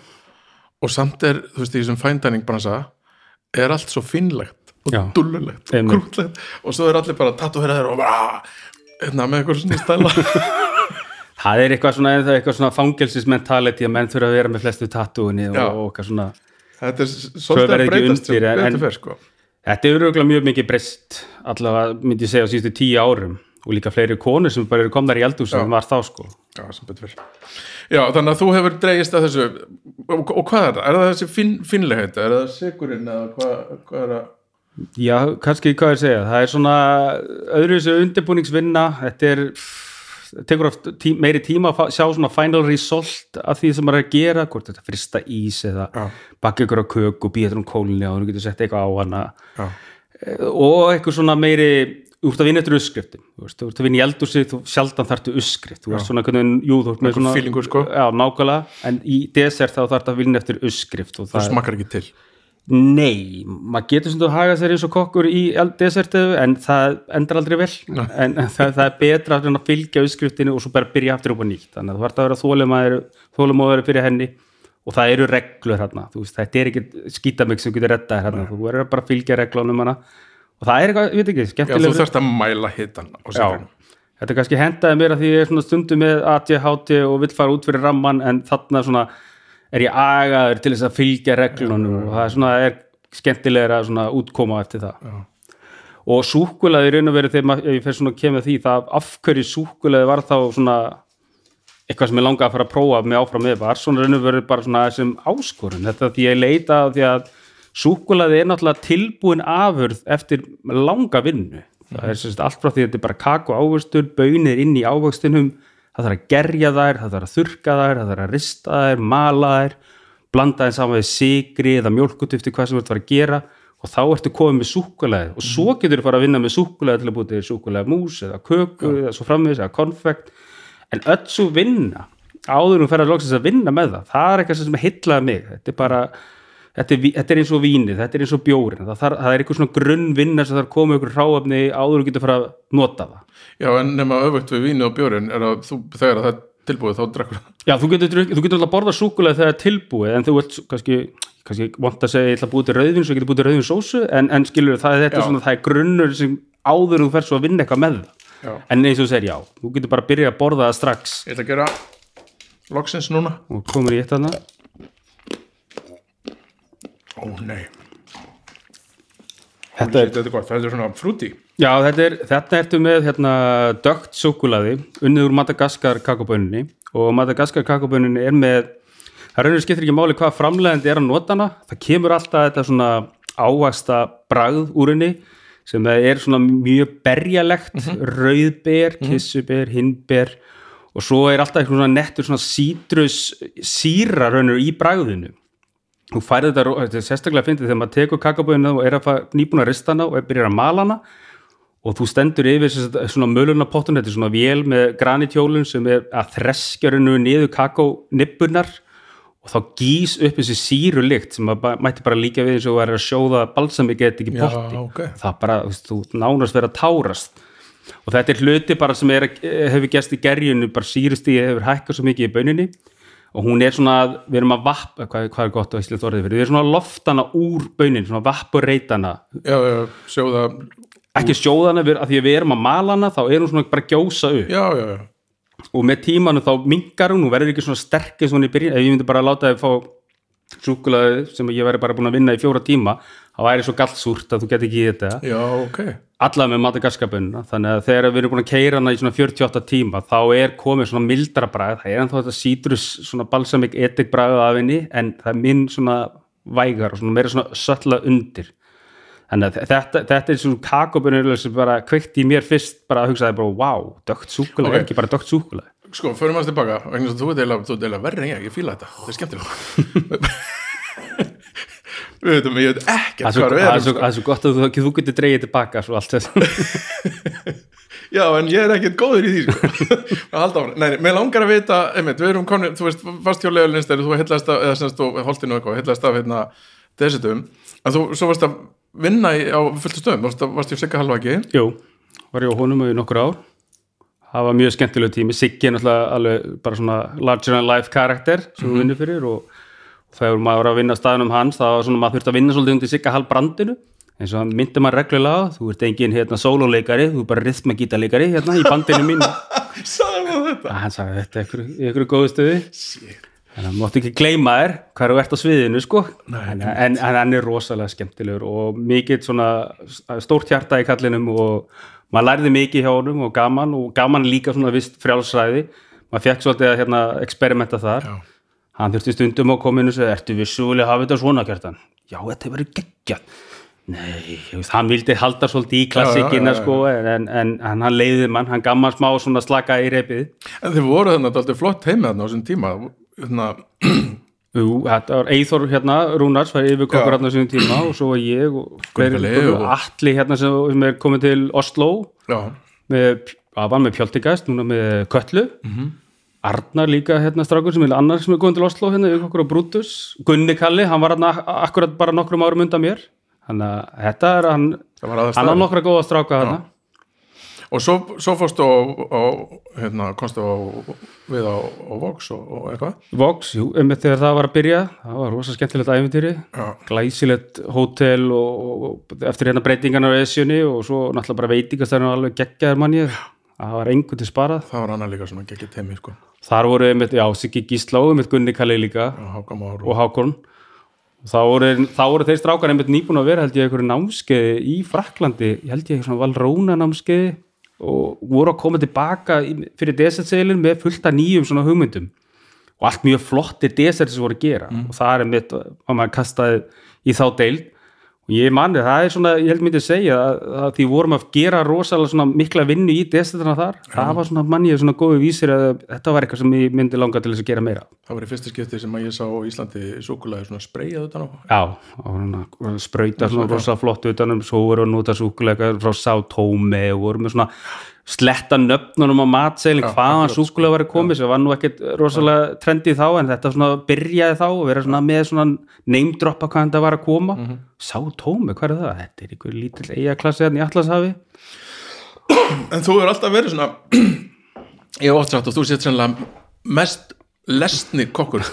og samt er, þú veist, í þessum fændæning bransa er allt svo finnlegt og dullulegt og krútlegt. Og svo er allir bara tattuherðar og bara hérna með eitthvað svona stæla. Það er eitthvað svona, er svona fangelsismentality að menn þurfa að vera með flestu tattúinni og, og eitthvað svona þetta er Svo svolítið að breytast undir, en- fer sko. Þetta hefur auðvitað mjög mikið breyst allavega myndi ég segja á síðustu tíu árum og líka fleiri konur sem bara eru komnar í eldhús sem var þá sko. Já. Já, þannig að þú hefur dreigist að þessu og, og hvað er það? Er það þessi finn, finnlegheit? Er það sigurinn eða hvað, hvað er það? Já, kannski hvað ég segja, það er svona öðru þessu undirbúningsvinna þetta er tekur oft tí, meiri tíma að sjá svona final result af því sem maður er að gera, hvort þetta frista ís eða Já. bakka ykkur á köku, býja þetta um kólni og þú getur sett eitthvað á hana Já, og eitthvað svona meiri þú ert að vinna eftir uppskriftin þú þú ert að vinna í eldhúsi, þú sjaldan þarftu uppskrift. Þú ert svona jú, þú ert með svona feelingur, sko. já, nákvæmlega, en í desert þá þarf að vinna eftir það það, smakkar ekki til. nei maður getur svona að haga sér eins og kokkur í desertu, en það endar aldrei vel. En það, það er betra að fylgja uppskriftinu og svo bara byrja aftur upp á nýtt. Þannig að þú þarf að vera þólumæður þólumæður fyrir henni. Og það eru reglur hérna, þú veist, þetta er ekki skítamix sem getur reddað hérna, þú verður bara að fylgja reglunum hana og það er eitthvað, ég veit ekki, Já, þú þarfst að mæla hitan á sigurinn. þetta kannski hendaði mér að því ég er svona stundum með ADHD og vill fara út fyrir ramman en þarna svona er ég agaður til þess að fylgja reglunum og það er svona er skemmtilegra svona útkoma eftir það Já. og súkulaði raun og verið þegar ég fer svona að kemja því það af hverju súkulaði var þá svona eitthvað sem ég langaði að fara að prófa með áfram með var svona raun og verið bara svona sem áskorun þetta því ég leita að því að súkulaði er náttúrulega tilbúin afurð eftir langa vinnu. Það er sérst allt frá því að þetta er bara kakó ávöxtur bönir inn í ávöxtunum það þarf að gerja þær, það þarf að þurka þær það þarf að rista þær, mala þær blanda þeim saman við sigri eða mjólkutifti hvað sem þú ert að fara að gera og þá ertu komið með súkulega og svo getur þú fara að vinna með súkulega til að búið til súkulega mús eða köku eða svo framvegis eða konfekt. En öll svo vinna áður um ferðar loksins að vinna með það það er eitthvað sem heitlaði mig. Þetta er bara Þetta er, þetta er eins og vínið, þetta er eins og bjórin það, það er eitthvað svona grunnvinna sem þarf komið ykkur hráafni áður og getur fara að nota það Já, en nema öfugt við vínið og bjórin er að þú, þegar það er tilbúið þá drekkur það. Já, þú getur, þú getur alltaf borða súkulega þegar það er tilbúið en þú vilt kannski, kannski vant að segja ég ætla að búið til rauðvin svo getur búið til rauðvin sósu en, en skilur það er þetta Já. svona, það er grunnur sem áður þú fer svo að vinna eitthvað með Já. en eins og þú segir já, þú getur bara að byrja að borða það strax Ég ætla að gera loksins núna. og komur í eitt þarna Ó, nei. Þetta er, Þetta er gott, þetta er svona frúti. já, þetta er, þetta ertu með hérna dögt súkulaði unnið úr Madagaskar kakoböninni og Madagaskar kakoböninni er með það raunir skiptir ekki máli hvað framlegandi er að nota hana, það kemur alltaf þetta svona ávasta bragð úr henni sem er svona mjög berjalegt, rauðber kissuber, hinnber og svo er alltaf eitthvað svona nettur svona sítrus síra raunir í bragðinu þú færði þetta, þetta er sérstaklega fyndið þegar maður tekur kakaböðina og er að fara nýbúin að rista hana og byrjar að mala hana og þú stendur yfir svona mölunapottun, þetta er svona vél með granitjólun sem er að þreskjarinu niður kakónibbunar og þá gís upp þessi síru lykt sem maður mætti bara líka við eins og er að sjóða balsami get ekki potti. ok. það bara, þú nánast verið að tárast. Og þetta er hluti bara sem er, að- hefur gæst í gerjunu, bara sírustíði hefur hækkað svo mikið í bauninni og hún er svona, að- við erum að vapp hvað, hvað er gott og íslensk orðið fyrir, við erum svona að loftana úr baunin, svona vappureitana Já, já, sjóða. ekki sjóðana, við, að því að við erum að mala hana þá er hún svona bara að gjósa upp Já, já, já. og með tímanu þá minkar hún, hún verður ekki svona sterk eins og hún í byrjun, ef ég myndi bara láta þið fá súkulaði sem ég væri bara búin að vinna í fjóra tíma, það væri svo gallsúrt að þú geti ekki í þetta Já, ok. allavega með Madagaskarbunna þannig að þegar við erum búin að keira hana í svona 48 tíma þá er komið svona mildra bragð það er ennþá þetta sítrus svona balsamik etik bragð af henni en það er minn svona vægar og svona meira svona sölla undir þannig að þetta, þetta er svona kakobunni sem bara kveikt í mér fyrst bara að hugsa það bara, wow, dögt súkulega, Ok. ekki bara dögt súkulega Sko, förum að tilbaka, þú ert eiginlega verri en ég, ég fíla þetta, þetta er skemmtilegt. Við veitum, ég veit svo, hvað við er erum, sko. það er svo gott að þú, þú getur dreigið tilbaka svo allt þess Já, en ég er ekkert góður í því, sko. Að halda á hann. Nei, nei, mér langar að vita, einmitt, við erum komin, þú veist, fast hjá legulegins þegar þú heillast af, eða semst, þú holtinu eitthvað, heillast af, hérna, desetum, en þú, svo varst að vinna í, á fulltu stöðum, varst, varst í Sigga Halvaki, Jú, var ég á honum í nokkur ár það var mjög skemmtileg tími Siggi er náttúrulega alveg bara svona larger than life karakter sem og, og þegar maður var að vinna á staðunum hans þá var svona maður þurfti að vinna svolítið undir Sigga halbrandinu eins og hann myndi maður reglulega á, þú ert engin hérna sóluleikari, þú er bara rithmagítarleikari hérna í bandinu mínu. Sagði það þetta? hann sagði þetta ykkur, ykkur góðu stöðu þannig að máttu ekki gleyma þér hvað þú ert á sviðinu sko. Nei, en, en, en hann er rosalega skemmtilegur og mikið svona stórt hjarta í kallinum og maður lærði mikið hjá honum og gaman og gaman líka svona vist frjálsræði. Maður fekk svolítið að hérna, experimenta þar. Já. Hann þurfti stundum á kominu og segja, ertu vissulega að hafa þetta svona kjartan? Já, þetta er verið geggjað. Nei, hann vildi halda svolítið í klassikina Já, já, já, sko en, en, en hann leiði mann, hann gaf mann smá svona slaka í reypið En þið voru þannig að þetta er flott heima þarna á þessum tíma, hérna, Jú, þetta var Eithor hérna, Rúnars, var yfir kokkur hérna á sínum tíma og svo var ég og Leó og- Atli hérna sem, er komið til Oslo já, með, að var með Pjoltigast, núna með Köllu Mhm. Arnar líka hérna strákur sem er annar sem er komið til Oslo hérna yfir kokkur á Brutus. Gunni Kalli, hann var hérna akkurat bara nokkrum árum undan mér. Þannig að þetta er hann var hann á nokkra góða stráka hérna Og svo, svo fórstu á, á hérna, komstu á, við á, á Vox og, og eitthvað. Vox, jú, einmitt þegar það var að byrja. Það var rosa skemmtilegt æfintýri glæsilegt hótel og, og eftir hérna breytingarnar á esjunni og svo náttúrulega bara veitingastæðinu alveg geggjaður manni það var engu til sparað. Það var annað líka svona geggið teimi, sko. Þar voru einmitt, já, Siggi Gíslá einmitt Gunni Kalli líka. Háka og, Hákorn þá voru, voru þeir strákar einmitt nýbúin að vera held ég einhverju námskeiði í Fraklandi held ég svona Valróna námskeiði. Og voru að koma tilbaka fyrir desertseilin með fullt af nýjum svona hugmyndum. Og allt mjög flottir desert sem voru að gera. Og það er mitt að maður kastaði í þá deild og ég manni, það er svona, ég held myndi að segja að, að því vorum að gera rosalega svona mikla vinnu í desetrana þar, það var svona mannið svona góðu vísir að þetta var eitthvað sem ég myndi langa til þess að gera meira. Það var í fyrsta skipti sem að ég sá Íslandi súkulæði svona spreyjað utan á. Já, og svona rosa flott utanum, svo voru að nota súkulega frá Sátómi og voru með svona sletta nöfnunum á matseilin hvaðan súkulega var að komið sem var nú ekkert rosalega trendið þá en þetta svona byrjaði þá og vera svona með svona neymdroppa hvað þetta var að koma. Sátómi, hvað er það? Þetta er einhver lítill eigaklasse hérna í Atlashafi En þú er alltaf verið svona ég hef sagt og þú sétt sennilega mest lesni kokkur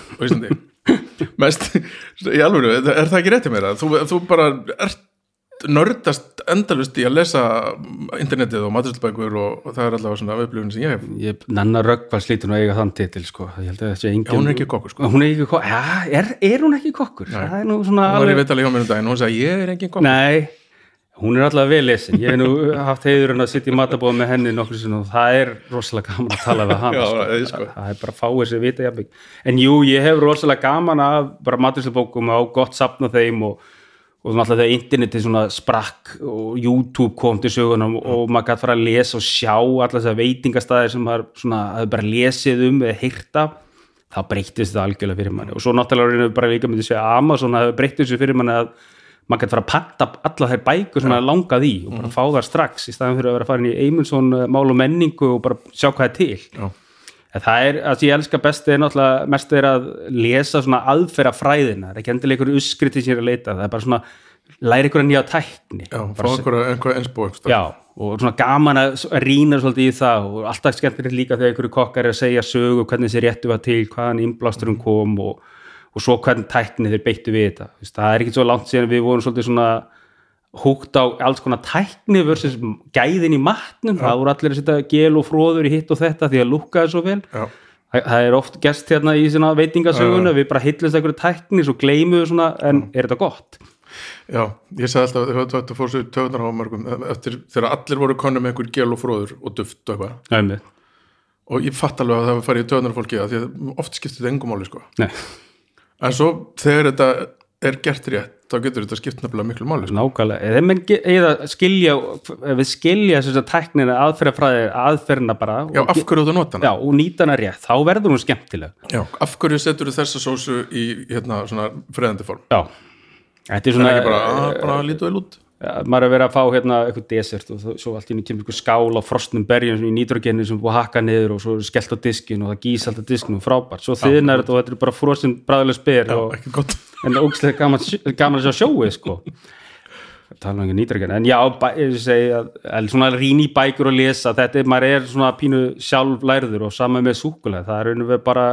mest, í alveg er það ekki réttið mér að þú, þú bara ert nördast endalust í að lesa internetið og maturslurbækur og, og það er allavega svona upplifun sem ég hef ég, Nanna Röggvar slítur nú að eiga þann titil sko. að engin Já, hún er ekki kokkur, sko. hún er ekki kokkur, ja, er, er hún ekki kokkur það er nú svona hún var í vitali hjá mér um daginn og hún sagði ég er engin kokkur Nei, hún er alltaf vel lesin ég hef nú haft heiðurinn að sitja í matabóð með henni nokkur og það er rosalega gaman að tala við hann sko. það er sko. það er bara að fá þessi vita en jú, ég hef rosalega gaman af bara maturslubókum og á gott sapna þeim og, og náttúrulega þegar internetið svona sprakk og YouTube kom til sögunum og maður gæti fara að lesa og sjá allar þessar veitingastæðir sem maður svona hafði bara lesið um eða heyrta þá breytist það algjörlega fyrir manni. Og svo náttúrulega erum við bara líka myndið að segja Amazon hafi breytist þessu fyrir manni að maður gæti fara að patta allar þær bækur sem maður langað í og bara fá þar strax í staðan fyrir að vera að fara inn í Eymundsson eh, mál og menningu og bara sjá hvað er til það er, það sem ég elska best er náttúrulega mest er að lesa svona aðferða fræðina, það er ekki endilega einhverju uskriti sem ég er að leita, það er bara svona læra einhverja nýja tækni. Já, frá einhverja einhver ensbú einhver Já, og svona gaman að rýna svolítið í það. Og alltaf skemmtilegt líka þegar einhverju kokkar er að segja sögu hvernig þessi réttu var til, hvaðan innblásturum kom og, og svo hvernig tækni þeir beittu við þetta. Það er ekki svo langt síðan við vorum svolítið svona húgt á alls konar tækni versus gæðin í matnum, það voru allir að setja gel og fróður í hitt og þetta því að lúkkaði svo vel. Já. það það er oft gest hérna í veitingasöguna við bara hillast einhverju tækni svo gleymum við svona, en er þetta gott? Já, ég sagði alltaf að þetta fór sér töðunar á mörgum eftir þegar allir voru konum með einhver gel og fróður og duft og eitthvað. Og ég fatt alveg að það var farið í töðunar fólki að því að oft skiptir þetta engum máli sko. En svo þegar þetta er gert rétt þá getur þetta skipt nefnilega miklu máli sko. nákvæmlega eða skilja við skilja þess að tæknina aðferðafræði aðferðina bara Já, af hverju þú nota já, hana? og nýta hana rétt, þá verður hún skemmtileg Já, af hverju setur þessa sósu í hérna svona freðandi form? já, þetta er Það svona er ekki bara, að, bara lítið vel út maður er að vera að fá hérna eitthvað desert og þó- svo allt í nýtt kemur eitthvað skál á frostnum berjum í nýtrogenu sem er búið að hakka niður og svo er skellt á diskin og það gís alltaf diskinu frábært, svo þiðnar þetta og þetta er bara frostin bræðileg spyr Já, og ekki gott. en ógstlega gaman, gaman að sjá sjóið sko. Tala um ekki nýtrogenu en já, svona rýn í bækur og lesa, þetta er, maður er svona pínu sjálflærður og sama með súkulega, það er við bara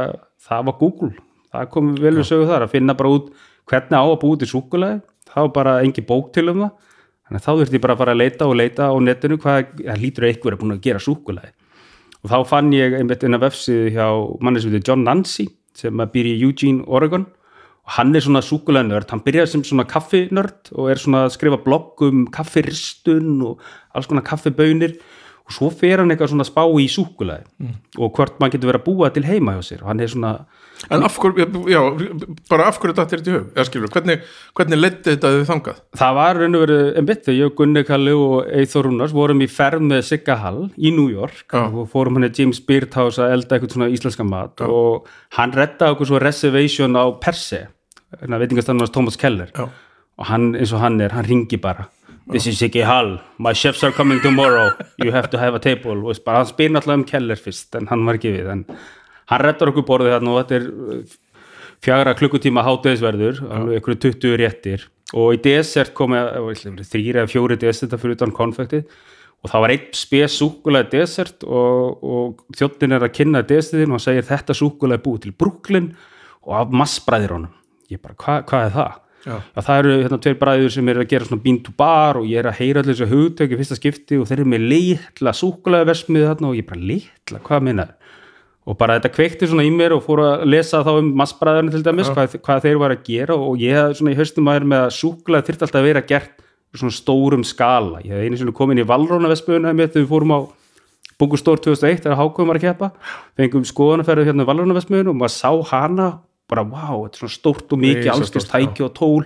það var Google, það kom vel við sögu þar að finna bara út hvernig á að búið til súkulega, það var bara engi bók til um það þannig að þá þurfti ég bara að fara að leita og leita á netinu hvað það lítur að búin að gera súkulega og þá fann ég einmitt að vefsið hjá manni sem heitir John Nancy sem býr í Eugene, Oregon. Og hann er svona súkulega hann byrjaði sem svona kaffinörd og er svona að skrifa blogg um kaffiristun og alls konar kaffibönir og svo fer hann eitthvað svona spá í súkulega mm. og hvort maður getur verið að búa til heima hjá sér. Og hann er svona En af hverju, já, bara af hverju þetta er þetta í hug? Eða skilur, hvernig, hvernig leiti þetta þið þangað? Það var raun og verið en bytt þegar ég Gunni Kalli og Eithor Rúnars vorum í ferð með Sigga Hall í New York Já. og fórum hann James Beardhouse að elda eitthvað svona íslenska mat og hann reddaði okkur svo reservation á Perse veitingastannars Thomas Keller Já, og hann eins og hann er, hann ringi bara This is Siggi Hall, my chefs are coming tomorrow you have to have a table og bara, hann spyr náttúrulega um Keller fyrst en hann var ekki við en hann reddar okkur borðið þarna og þetta er uh, fjagra klukkutíma hátegisverður alveg ykkur 20 réttir og í desert komi þrýra eða fjóri desert fyrir utan konfektið og það var einn spes súkulega desert og, og þjóttin er að kynna desertin og hann segir þetta súkulega búið til Brooklyn og af massbræðir honum ég bara, hva, hvað er það? Já. Já, það eru hérna tveir bræður sem er að gera svona bean to bar og ég er að heyra allir þessu hugtök í fyrsta skipti og þeir eru með litla súkulega versmiði þarna og ég bara litla, hvað minnar? Og bara þetta kveikti svona í mér og fór að lesa þá um massbræðarinn til dæmis hvað, hvað þeir var að gera. Og ég hafði svona í haustum aðeins með að súkulega þyrfti alltaf að vera gert svona stórum skala. Ég hef einu sinni komin í Valróna versmiðuna með þegar við fórum á Bungustór 2001 þegar Hákum var að keppa. Fengum skoðanaferðu hérna í Valróna versmiðuna og maður sá hana bara wow, þetta er svona stórt og mikið allstórt tæki og tól.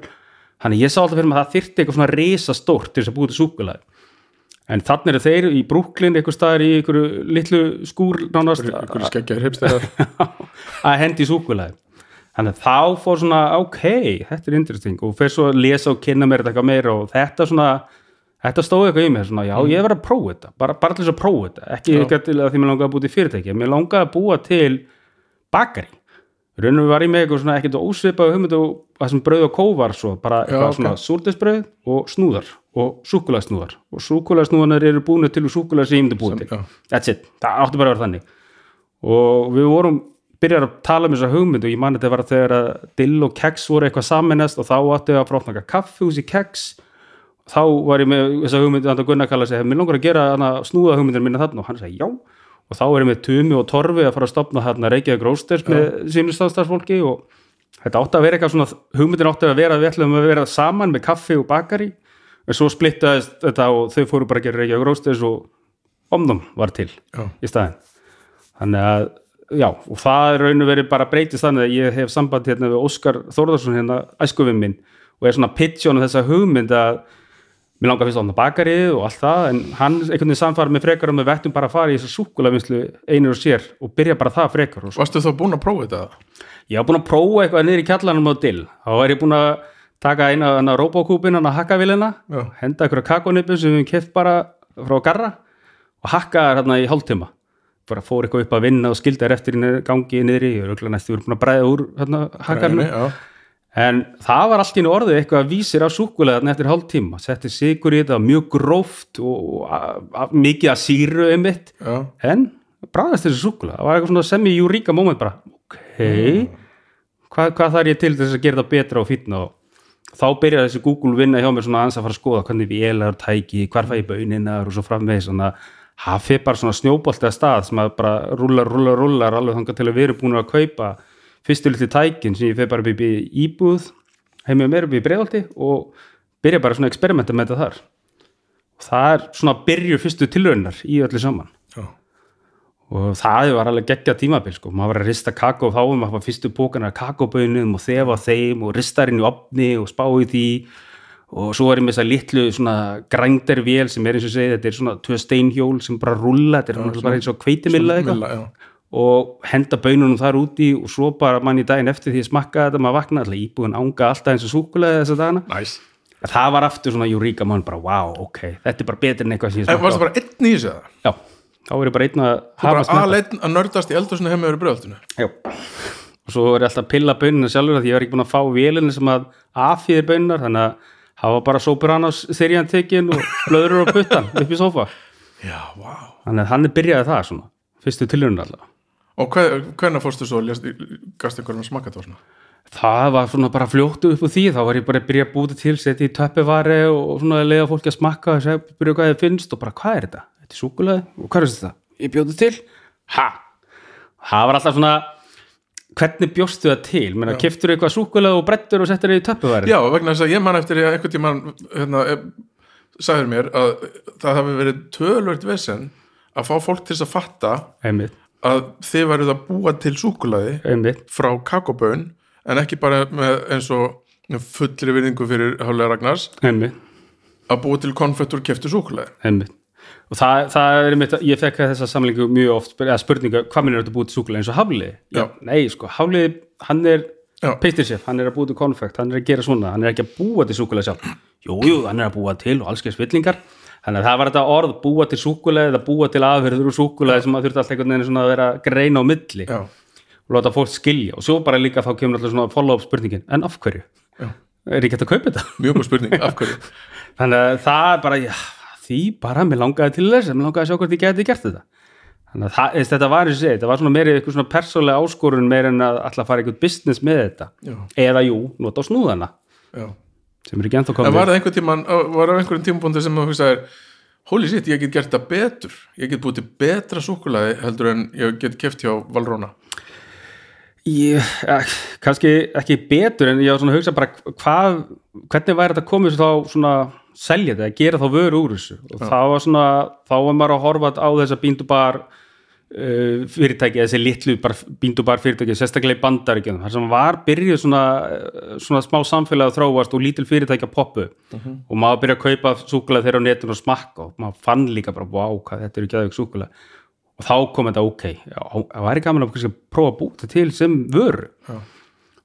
Þannig ég sá alltaf fyrir mig að það þyrfti eitthvað svona en þannig eru þeir í Brooklyn eitthvað staðar í einhverju litlu skúr nánast. Ykkur skeggjaðir hipsterar að hendi súkulæði þannig að þá fór svona ok, þetta er interesting. Og fyrir svo að lesa og kynna mér þetta eitthvað meira og þetta svona þetta stóði eitthvað í mér svona, já ég verið að prófa þetta. Bara, bara til þess að prófa þetta, ekki eitthvað til að því mér langaði að búa til fyrirtæki, mér langaði að búa til bakari raunum var ég með eitthvað svona ekkert ósvipað hugmynd og það sem brauð og kó var svo bara eitthvað ok. svona súrdisbrauð og snúðar og súkulæðsnúðar og súkulæðsnúðanar eru búinu til úr súkulæð sem ég myndi búið Sem- til. já. that's it, það átti bara að vera þannig. Og við vorum byrjar að tala um þessa hugmynd og ég man þetta var þegar að dill og keks voru eitthvað saminast og þá áttu að fráfnaka kaffihús í keks. Þá var ég með þessa hugmynd að Gunnar kalla sig, mér langar að og þá er ég með Tumi og Torfi að fara að stopna þarna Reykjavík Rósters með sínu stafstafsfólki og þetta átti að vera eitthvað svona hugmyndir átti að vera, við ætlum að vera saman með kaffi og bakari. En svo splittaðist þetta og þau fóru bara að gera Reykjavík Rósters og omnum var til Já. í staðinn. Þannig að já, og það er raun og verið bara breytist þannig að ég hef samband hérna við Óskar Þórðarsson hérna æskufinn minn og er svona að mér langar fyrst að opna bakarið og allt það en hann einhvern veginn samfara með frekar að við vettum bara að fara í þessa súkulavinslu einur og sér og byrja bara það frekar og svo. Varstu þá búin að prófa þetta? ég var búin að prófa eitthvað niður í kjallanum á dill þá var ég búin að taka eina robokúpin hana hakkavélina Já. henda einhverja kakonipu sem við keft bara frá garra og hakka hérna í hálftíma bara fór eitthvað upp að vinna og skildi þær eftir í niður- gangi niðri, ég að en það var allt í orðið eitthvað vísir af súkulegarn eftir hálftíma. Setti sigur í þetta, mjög gróft og, mikið að síru einmitt, Já. en bræðast þessi súkulega, það var eitthvað svona semi-júríka moment bara, ok. Hvað, hvað þarf ég til þess að gera það betra og fínna? Og þá byrjaði þessi Google vinna hjá mér svona aðeins að fara að skoða hvernig vélar tæki, hvar fæ ég bauninnar og svo framvegis, svona fyrir bara svona snjóboltið að stað sem að bara rúlar, rúlar, rúlar alveg þangað til að við erum búin að kaupa fyrstu litli tækin sem ég fyrir bara upp í íbúð heimið mér upp í breiðaldi og byrja bara svona að experimenta með þetta þar og það er svona byrju fyrstu tilraunar í öllu saman Já. og það var alveg geggja tímabil sko. maður var að rista kakó þá maður var fyrstu bókana kakóbönum og þefa þeim og ristarinn í opni og spá í því og svo er ég með þessa litlu svona grændervél sem er eins og segið, þetta er svona tvö steinhjól sem bara rulla, þetta er náttúrulega bara eins og kveitimilla eitthvað. Og henda bönunum þar úti og svo bara mann í daginn eftir því að smakka þetta maður vakna alltaf íbúin ánga alltaf eins og súkulega þess að dagana Næs. það var aftur svona júríka mann bara wow, ok, þetta er bara betur en eitthvað sem ég En varstu smakka bara einn í þessu eða? Já, þá er ég bara einn að Þú bara hafast með aðleinn að nördast í eldursinu hefði með verið bröðaltinu. Já. Og svo er ég alltaf að pilla bönina sjálfur því ég var ekki búin að fá vélina sem að affíði böninar, þannig að hafa bara og að er hvernig fórstu svo, lést, gast einhverjum að smaka þetta? Það var svona bara fljóttu upp úr því, þá var ég bara að byrja að búta til, setja í töppivari og svona að leiða fólki að smakka og segja, byrja hvað þið finnst og bara hvað er þetta? Þetta er súkulega og hvað er þetta? Ég bjóti til? Ha? Það var alltaf svona, hvernig bjóstu það til? Menna, keftur eitthvað súkulega og brettur og settir það í töppivari? Já, vegna þess að ég man eftir því að einhvern tímann hérna, eh, sagður mér að það hafi verið tölvöld vesen að fá fólk til að fatta Einmitt, að þið værið að búa til súkulaði einmitt, frá kakobön en ekki bara með eins og fullri virðingu fyrir Hálega Ragnars einmitt, að búa til konfettur keftu súkulaði einmitt. Og það, það er einmitt, ég fekk þessa samlingu mjög oft, eða spurninga, hvað minn er þetta búið til súkulega eins og Hafli? Já. Nei, sko, Hafli, hann er peistirsef, hann er að búa til konfekt, hann er að gera svona, hann er ekki að búa til súkulega sjálf. Jú, jú, hann er að búa til og alls gerir svillingar. Þannig að það var þetta orð, búa til súkulega eða búa til aðverður úr súkulega sem að þurfti alltaf einhvern veginn svona að vera að greina á milli Já, og láta fólk skilja. Og svo bara líka þá kemur alltaf svona follow-up spurningin, en af hverju? Já. Er ekki hægt að kaupa þetta? mjög góð spurning, af hverju þannig að það er bara já, því bara, mér langaði til þess mér langaði að sjá hvort ég geti gert þetta þannig að það, þetta var eins og þetta var svona meiri eitthvað svona persónlega áskorun meir en að alltaf fara eitthvað business með þetta Já. eða jú, nota á snúðana Já. Sem er ekki ennþá En komið var það einhvern tímann, var það einhverjum tímapunkti sem þú hugsaðir, holy shit, ég get gert það betur. Ég get búið til betra súkulaði heldur en ég get keft hjá Valróna ég, eh, kannski ekki betur en ég var svona að hugsa bara hvað, hvernig væri þetta komið þá svona selja þetta, gera þá vöru úr þessu? Og það var svona, þá var maður að horfa á þess að bíndu bara fyrirtæki, þessi litlu bara, bíndu bara fyrirtæki, sérstaklega í bandaríkjum þar sem var byrjuð svona, uh, svona smá samfélag að þróast og lítil fyrirtæki að poppu og maður byrja að kaupa súkulega þeirra á netinu og smakka og maður fann líka bara, wow, hvað þetta eru geðveik súkulega og þá kom þetta ok, það væri gaman að kannski prófa að búta til sem vöru Já.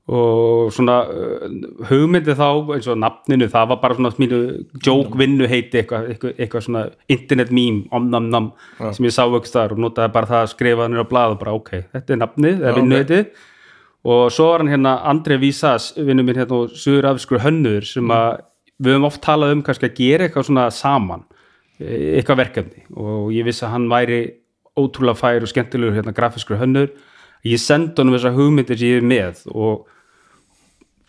Og svona uh, hugmyndi þá eins og nafninu það var bara svona mínu joke vinnu heiti eitthvað, eitthvað, eitthvað svona internet meme om nam nam Já. sem ég sá ekki þar og notaði bara það að skrifa hann á blað og bara ok, þetta er nafnið, Já, er vinnu heiti og svo var hann hérna André Vísas vinnu minn hérna og suður afskur hönnur sem að við höfum oft talað um kannski að gera eitthvað svona saman e- eitthvað verkefni. Og ég vissi að hann væri ótrúlega fær og skemmtilegur hérna grafiskur hönnur. Ég sendi honum þessar hugmyndir sem ég er með og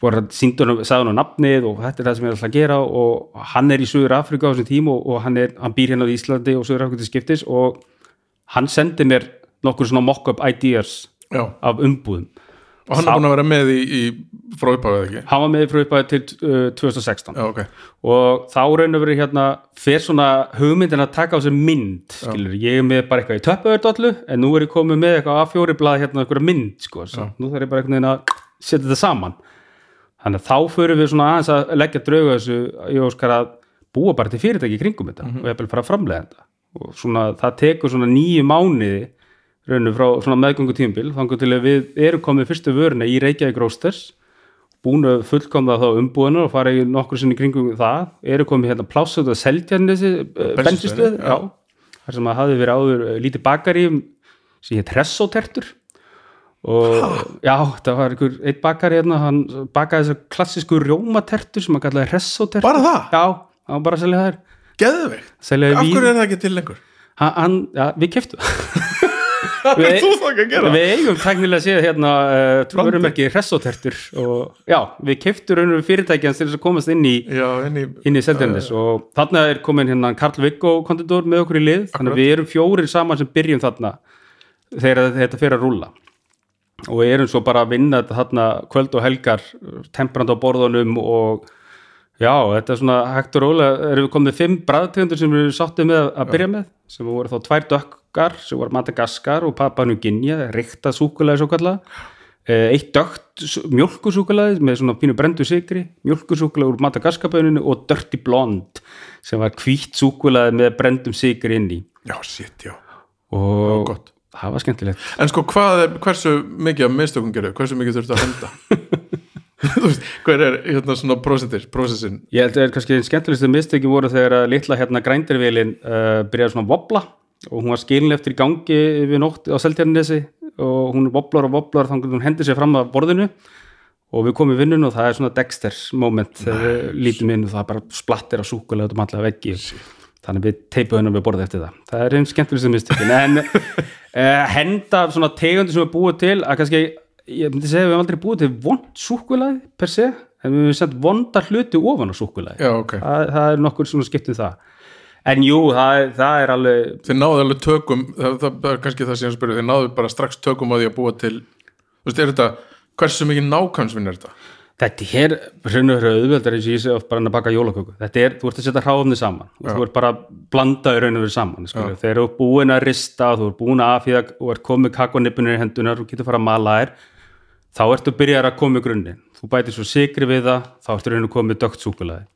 honum, sagði honum nafnið og þetta er það sem ég er alltaf að gera og hann er í Suður Afrika á þessum tíma og, og hann, er, hann býr hérna á Íslandi og Suður Afrika til skiptis og hann sendi mér nokkur svona mock-up ideas Já. af umbúðum. Og hann er búin að vera með í, í frá uppáfið ekki? Hann var með frá uppæði til uh, 2016 Já, ok, og þá raun og verið hérna fer svona hugmyndin að taka á sér mynd skilur, ég er með bara eitthvað í töpöðurdollu en nú er ég komið með eitthvað að fjóri blað hérna sko, setja þetta saman þannig að þá förum við svona aðeins að leggja drauga þessu ég óskar að búa bara til fyrirtæki í kringum þetta og ég vil fara að framlega þetta. Og svona það tekur svona nýju mánuði raunum frá svona meðgöngu tímbil þannig til að við erum komið fyrstu vöruna í Reykjavík Roasters búin að fullkomna þá umbúinu og fara í nokkur sinni kringum það, eru komið hérna plássut að selja henni þessi Bensínstöð, bensinstöð, þar sem að hafi verið áður eh, lítið bakari sem hétt Ressotertur og já, það var einhver eitt bakari hérna, hann bakaði þessar klassísku rjómatertur sem hann kallaði Ressotertur Bara það? Já, hann var bara að selja þær. Geðveikt. Selja Af vín, hverju er það ekki til lengur? hann, hann, já, við keftum Hvað er þú þá ekki að gera? Við eigum tæknilega séð hérna uh, trúverumerki Ressotertur og já, við keftum raunum fyrirtækjans til þess að komast inn í Já, inn í inn í Seltjarnis og þarna er komin hérna Karl Viggo konditor með okkur í lið. Þannig að við erum fjórir saman sem byrjum þarna þegar þetta fyrir að rúlla og erum svo bara að vinna þarna kvöld og helgar temprand á borðunum og já, þetta er svona hægt og rólega. Erum við komið fimm bræðtegundur sem við erum sáttið með að byrja með sem voru þá tvær dökkar sem voru Madagaskar og Papua New Guinea ríkta súkulega svo kalla eitt dögt mjölkusúkulega með svona pínu brendu sigri mjölkusúkulega úr Madagaskarböninu og Dirty Blonde sem var hvítt súkulega með brendum sigri inn í. Já, shit, já, og gott það var skemmtilegt En sko, hvað er, hversu mikið af mistökum gerðu? Hversu mikið þurftu að henda? Hver er hérna svona prósentir, prósessin? Ég held að það er kannski skemmtilegstu mistöki voru þegar að litla hérna grændirvélin uh, byrjaði svona að vobla og hún var skilin eftir í gangi við nótt á Seltjarnesi og hún voblar og voblar þannig að hún hendur sér fram að borðinu og við komum í vinnun og það er svona Dexter moment þegar við lítum inn og það bara splattir á súkulega út um allavega veggi þannig við teipuðum hennar við borðið eftir það það er einn skemmtilegstu mistökin en uh, henda svona tegundir sem við búið til að kannski, ég myndi segja við hefum aldrei búið til vond súkulaði per se en við hefum sett vonda hluti ofan á súkulaði Já, ok. Það, það er nokkur svona skipt um það. En jú, það er, það er alveg Þið náðu alveg tökum, það, það er kannski það sem ég spyrir, þið náðu bara strax tökum á því að búa til Þú veist, er þetta, hversu mikið nákvæmsvinn er þetta? Þetta er raun og veru auðveldar eins og ég sé oft bara að baka jólaköku. Þetta er, þú ert að setja hráfni saman og þú ert bara að blanda raun og veru saman þegar þú ert búin að rista, þú ert búin að afhýða og ert komið kakonipunir í hendunar og getur fara að mala þær þá ertu að byrja að koma í grunninn. Þú bætir svo sigri við það, þá ertu raun og komið dögt súkulaði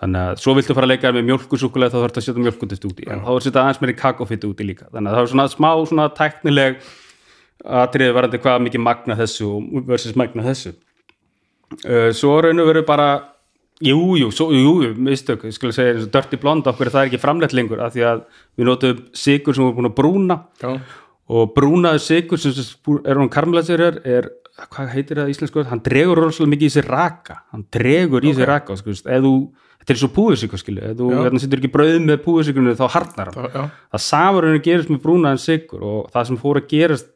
þannig að svo viltu fara að leika með mjölkusúkulega þá þarf að setja mjölkundist úti en þá setja aðeins meiri kakofittu úti líka. Þannig að það er svona smá svona tæknileg atriði varandi hvað mikið magna þessu versus magna þessu uh, svo raun og veru bara jú, jú, svo, jú, jú, mistök ég skulle segja Dirty Blonde okkur það er ekki framleitt lengur af því að við notum sigur sem erum búin að brúna. Já, og brúnaður sigur sem er hún karmlæsir er, hvað heitir það íslensku hann dregur rosalega mikið í sér raka. Hann dregur í sér raka sko, þú, þetta er svo púðusikur skilu ef þú hérna, setur ekki brauð með púðusikurinu þá harnar hann. Það, já, það henni gerist með brúnaðan sigur og það sem fór að gerast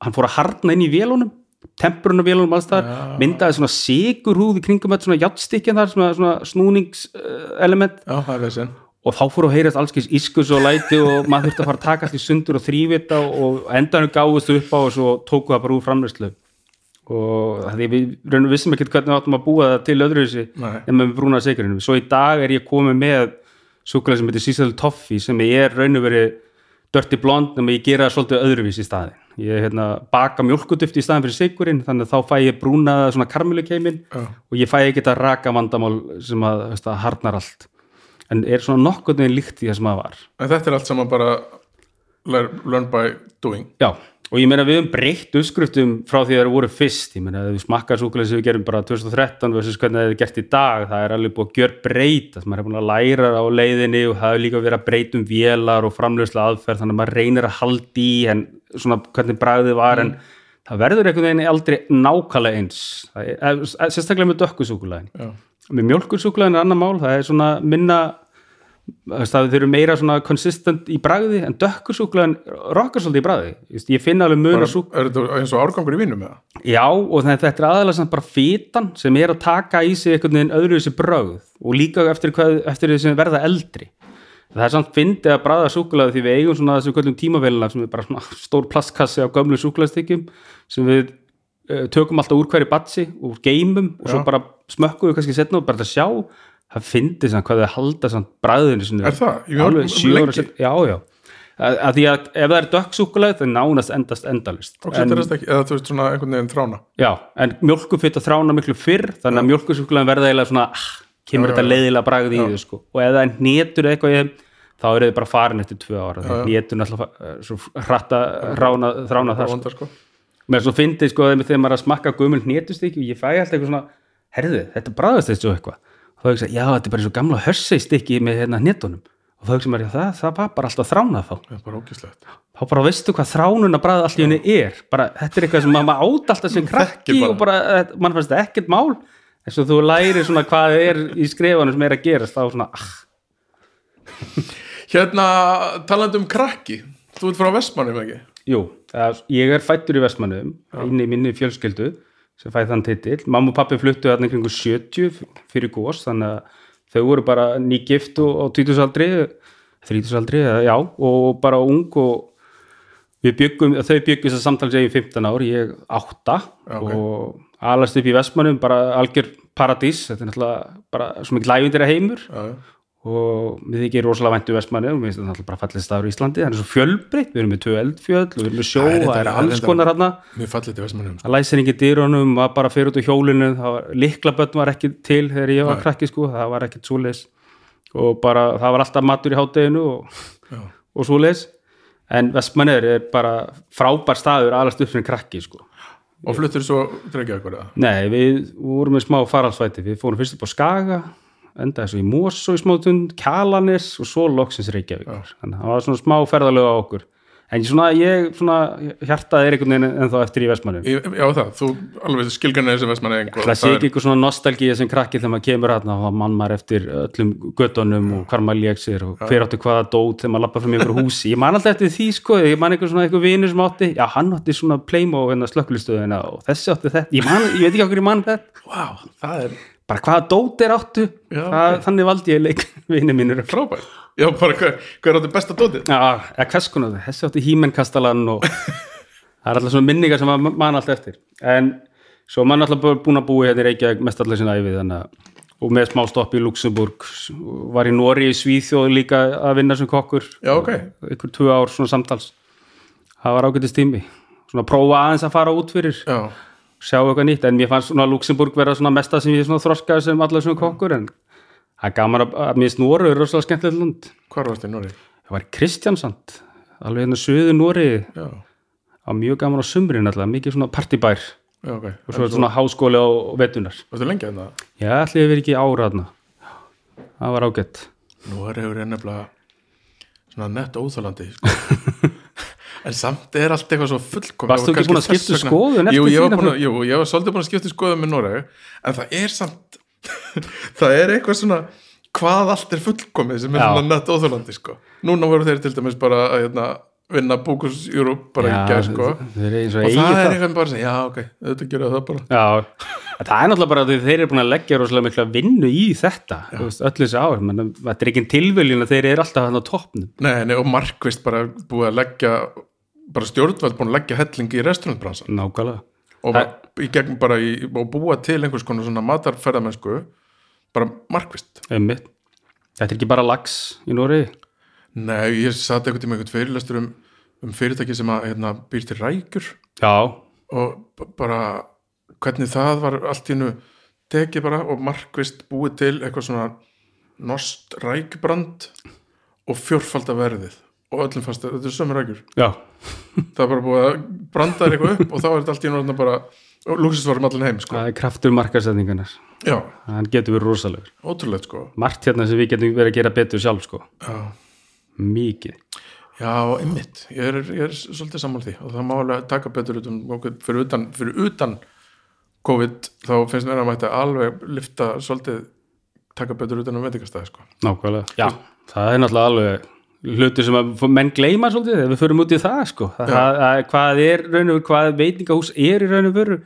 hann fór að harna inn í vélunum tempurinn á vélunum alls þar Já. myndaði svona sigurhúð í kringum þetta svona játstykkin þar, svona, svona snúningselement. Já, og þá fór að heyrast allskis ískus og læti og maður þurfti að fara að taka allt í sundur og þrývita og endanum gáðust upp á og svo tóku það bara úr framræslu og því við raunum vissum ekkert hvernig við áttum að búa það til öðru þessi Nei. en með brúna sigurinn svo í dag er ég komið með súkulega sem heitir Cecil Toffee sem er raunum verið Dirty Blonde nema ég gera það svolítið öðruvís í staðin ég hérna, baka mjólkuduft í staðin fyrir sigurinn þannig að þá fæ ég brúnaða svona karmelukeimin Já. og ég fæ ekki þetta raka vandamál sem að, veist, að harnar allt. En er svona nokkuð neginn líkt í það sem það var. En þetta er allt saman bara learn, learn by doing. Já, og ég meina við höfum breytt uppskriftum frá því að það voru fyrst. Ég meina við smakkar súkulega sem við gerum bara 2013 versus hvernig það er gert í dag það er alveg búið að gjör breyta maður er búin að læra á leiðinni og það er líka verið að breyta um vélar og framlösla aðferð þannig að maður reynir að haldi í en svona hvernig bragðið var en það verður einhvern veginn aldrei nákvæmlega eins. Er, eh, sérstaklega með dökkusúkulegin með mjölkursúkulegin er annar mál það er svona minna það eru meira svona konsistent í bragði en dökkursúkulegin rokkar svolítið í Just, ég finna alveg að súk er þetta eins og árgangur í vínum með það já og þetta er aðalega samt bara fitan sem er að taka í sig einhvern veginn öðru þessi bragð og líka eftir, hvað, eftir því sem verða eldri. Það er samt fyndið að bræða súkulega því við eigum svona þessu kvöldum tímavélina sem er bara svona stór plastkassi af gömlu súkulegstykkjum sem við uh, tökum alltaf úr hverju batsi úr geimum og svo bara smökkum við kannski setna og bara að sjá það fyndið samt hvað þau halda samt bræðinu Er það? Ég alveg um set- já já. Að, að því að ef það er dökksúkulega það nánast endast endalist og setur þess ekki, eða þú veist svona einhvern veginn þrána. Já, en mjölkufitt að þrána miklu fyrr þannig að mjölkusúkulega verða eiginlega svona ah, kemur Já, þetta leiðilega bragð í þau sko. og ef það er nétur eitthvað þeim þá eru þau bara farin eftir tvö ára nétur náttúrulega eh, svo hratta rána, þrána það sko. Sko. mér svo fyndið sko þegar maður er að smakka gumul nétustykki og ég fæ alltaf eitthvað svona herðu, þetta bræðast þessu eitthvað. og þá hugsa, ég, já, þetta er bara eins og gamla hörsseistykki með hérna nétunum og þá hugsa maður, já, það, það var bara alltaf þránað þá það er bara ógislegt þá bara veistu hvað þránuna bræða allt í henni er. Bara, þetta er eitthvað sem maður átt alltaf sem krakki bara. og bara, eh, mann fannst þetta ekkert mál. En svo þú lærir svona hvað er í skrefanum sem er að gerast þá svona, ah, hérna, talandi um krakki þú ert frá Vestmannum ekki? Jú ég er fættur í Vestmannum inn í minni fjölskyldu sem fæði þann titill mamma og pappi fluttu þarna kringu 70 fyrir gos, þannig að þau voru bara nýgift og á 20-aldri 30-aldri, já, og bara ung og við byggum, þau byggum þess að samtals ég í 15 ár, ég 8 Já, ok. og alast upp í Vestmannum bara algjör paradís þetta er náttúrulega bara svo mikið lægundir að heimur já, já. Og við þykir rosalega væntu Vestmannum og við þetta náttúrulega bara fallið staður í Íslandi. Það er svo fjölbreytt, við erum með tvö eldfjöll og við erum með sjó, Það er það er alls konar til Vestmannum það læsir ekki dýrunum, var bara fyrir út á hjólinu það var, ekki til þegar ég var krakki sko, það var ekkert svoleiðis. Og bara, það var alltaf matur í hátteginu og, og svoleiðis. En Vestmannir er bara frábær staður alast upp sem krakki sko. Og fluttur svo dregja ykkur eða Nei, við vorum með smá faralsvæti við fórum fyrst upp á Skaga endaði svo í Mosó í smótund, Kalanes og svo loksins Reykjavíkur þannig að það var svona smá ferðalega á okkur. En svona ég, svona hjartað er einhvern veginn en þá eftir í Vestmannum Í- já það, þú alveg skilgarnir þessi Vestmann Það sé ekki eitthvað svona nostalgía sem krakki þegar maður kemur hérna og mann maður eftir öllum göttunum og hvar maður lék sér og hver átti hvaða dót þegar maður lappa frá mjög húsi. Ég man alltaf eftir því sko, ég man eitthvað svona eitthvað vinur sem átti, já hann átti svona Playmo hérna slökkulistöðina og þessi átti þetta, ég, man, ég veit ekki okkur ég man þetta, wow, er bara hvaða dót er áttu, Já, það, ok. þannig valdi ég leik vinur mínur. frábært. Já, bara hver, hver áttu besta dótið? Já, eða hvers konar? Það, þessi átti hímenkastalan og það er alltaf svona minningar sem maður man alltaf eftir. En svo er maður alltaf búin að búi hérna í Reykjavík mest allir sinna æfið þannig og með smá stopp í Luxemburg var í Nóri í Svíþjóð líka að vinna sem kokkur. Já, ok, ykkur tvö ár svona samtals. Það var ágætist tími. Svona prófa aðeins að fara út fyrir. Já, sjá eitthvað nýtt, en mér fannst svona Luxemburg vera svona mesta sem ég svona þroskaði sem allir sem kokkur en það er gaman að, að mér snóru er rosalega skemmtilegt lund hvar varst í Nóri það var í Kristjansand alveg hérna söðu Nóri á mjög gaman á sumrin alltaf, mikið svona partibær já, ok. Og svo er svona háskóli á vetunar varstu lengi að það? já, allir hefur ekki ára þarna. Það var ágætt. Nóri hefur ennefnilega svona nett óþálandi sko. en samt er allt eitthvað svo fullkom Varstu ekki búin að skipta skoðun eftir jú, búin að, jú, ég var svolítið búin að skipta skoðun með Nóri en það er samt það er eitthvað svona hvað allt er fullkomið sem er svona nett óþálandi sko. núna voru þeir til dæmis bara að hérna, vinna Bókus Europe bara í gæð sko. og, það er eitthvað bara að segja, já ok, þetta gera það bara. Já, það er náttúrulega bara að þeir eru búin að leggja rosalega mikla vinnu í þetta þú veist, öll þessi ár, menn þetta er ekki tilviljun að þeir eru alltaf hann á toppnum. Nei, nei, og markvist bara búið að leggja bara stjórnvald búin að leggja hellingi í restaurantbransan nákvæmlega. Og Það- í gegn bara í, og búa til einhvers konar svona matarferðamennsku bara markvist Einmitt. þetta er ekki bara lags í Nóri Nei, ég satt einhvern tíma einhvern fyrirlestur um, um fyrirtæki sem að hérna, býr til rækjur. Já, og bara hvernig það var allt í hennu tekið bara og markvist búið til eitthvað svona nost rækjubrand og fjórfalda verðið og öllum fast að þetta er sömu rækjur já, það er bara búið að branda þér eitthvað upp og þá er þetta allt í hennu bara lúksisvarum allan heim sko. það er kraftur markasetningarnar já, hann getur verið rosalegur. Ótrúlegt sko. Margt hérna sem við getum verið að gera betur sjálf sko, já, mikið. Já einmitt, ég ég er svolítið sammál því. Og það má alveg taka betur út um fyrir utan, fyrir utan COVID þá finnst mér að mætti alveg lifta svolítið taka betur utan um veitingastæði sko. nákvæmlega, já, það er náttúrulega alveg hluti sem að menn gleyma svolítið þegar við förum út í það sko það, Já. það, hvað er raun og veru, hvað veitingahús er í raun og veru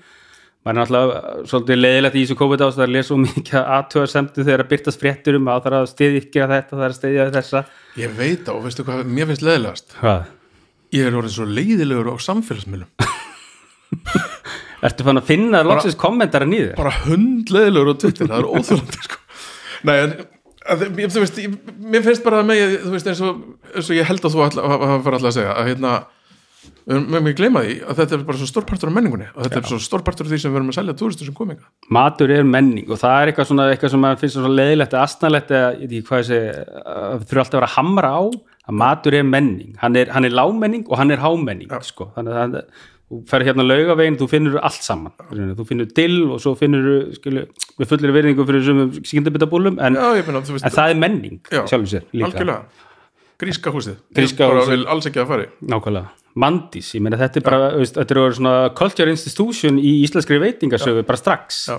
maður er náttúrulega svolítið leiðilegt í þessu COVID ástæð að lesa svo mikið aðtöða semtu þegar að byrtast fréttur um að það er að stiðja að þetta, það er að stiðja þessa ég veit á, veistu hvað mér finnst leðilegast hvað? ég er orðin svo leiðilegur á samfélagsmiðlum Ertu fann að finna loksins kommentara nýður? bara hundleiðilegur á Twitter, það er óþjólandi sko. nei, en að, þú veist, ég, mér finnst bara að mig þú veist, eins og, eins og ég held að þú fara alltaf að segja að hérna ekki gleyma því að þetta er bara svo stórpartur af menningunni og þetta er svo stórpartur af því sem við erum að selja túristur sem kominga Matur er menning og það er eitthvað svona eitthvað sem finnst svona leiðilegt eða astnalegt eða ég veit ekki hvað ég segi þurfa alltaf að vera að hamra á að matur er menning, hann er, hann er lágmenning og hann er hámenning sko. þannig að þú fer hérna laugavegin, þú finnur allt saman þú finnur dill og svo finnur skilu, við fullir virðingu fyrir þessum skyndabitabúlum en, þú en það er menning Já, sjálfum sér líka. gríska húsið, Gríska bara húsið. vil alls ekki að fari Nákvæmlega, Mandís, ég meina þetta er bara veist, þetta er orðið svona culture institution í íslenskri veitingasögu bara strax. Já.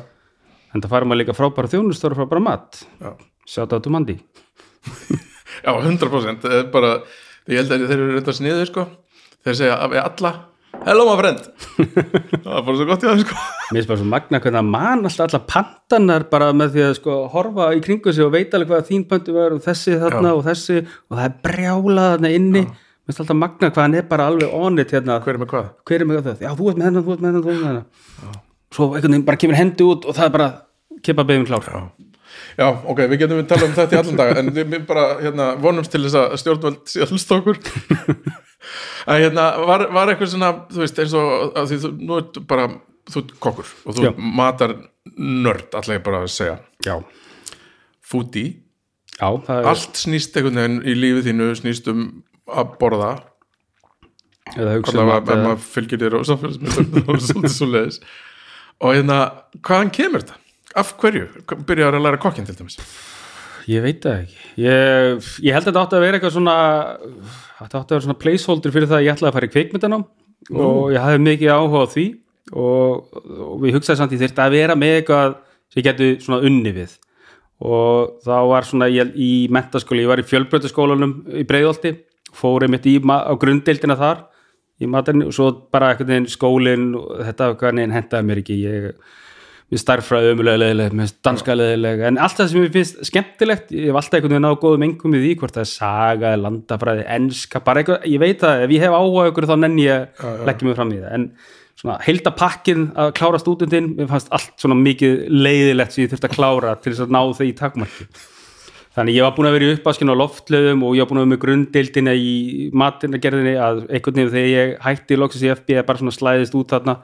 en það fara maður líka frábæra þjónustur og frábæra mat. Já. Sjátt á þetta Mandi Já, 100% það er bara, ég held að þeir eru reynda sniðu sko, þeir segja að við alla hello my friend. Það er bara svo gott í það sko. Mér finnst bara svo magna hvernig að man alltaf alla pantanar bara með því að sko horfa í kringu sig og veita alveg hvað þín pöntu var og þessi þarna og þessi og það er brjálað þarna inni. Mér finnst alltaf magna hvað hann er bara alveg onit hérna. Hver er með hvað? hver er með það? Já, þú ert með hennan, þú ert með hennan, þú ert með hennan Svo einhvern veginn bara kemur hendi út og það er bara kippa beðum klár. Já. Já, ok, við getum við tala um þetta í allan dag en við bara hérna, vonumst til þess að stjórnvöld sé að hérna, var, var eitthvað svona þú veist, eins og því þú, nú ert bara, þú ert kokkur og þú Já. matar nörd, alltaf ég bara að segja Já, foodie, já það er allt snýst einhvern veginn í lífið þínu snýst um að borða eða hugsa um ef að maður fylgir þér og samfélagsmyndum og svolítið svo leiðis og hérna, hvaðan kemur þetta? Af hverju? Byrjar að læra kokkin til dæmis Ég veit það ekki. Ég, ég held að þetta átti að vera eitthvað svona þetta átti að vera svona placeholder fyrir það að ég ætlaði að fara í kveikmyndanám og ég hafði mikið áhuga á því og, og við hugsaði samt ég þyrfti að vera með eitthvað sem ég geti svona unni við. Og þá var svona ég, í mentaskóli, ég var í fjölbrötaskólanum í Breiðolti, fór einmitt í á grunddeildina þar í matarni og svo bara veginn skólinn og þetta veginn hendaði mér ekki. Ég mér starffræði ömulega leðileg, finnst danska leðileg en allt það sem mér finnst skemmtilegt ég hef alltaf einhvern veginn á góðum engum í því hvort það er saga, landafræði, enska bara eitthvað, ég veit að ef ég hef áhuga ykkur þá nenni ég leggja mig fram í það. En svona heildapakkin að klára stúdendin mér fannst allt svona mikið leiðilegt sem ég þurfti að klára til þess að ná þau í takmarki. Þannig ég var búin að vera í uppaskin á loftlöðum og ég var búin að vera með grunddeildina í matinagerðinni að einhvern veginn þegar ég hætti loksins í FB eða bara svona slæðist út þarna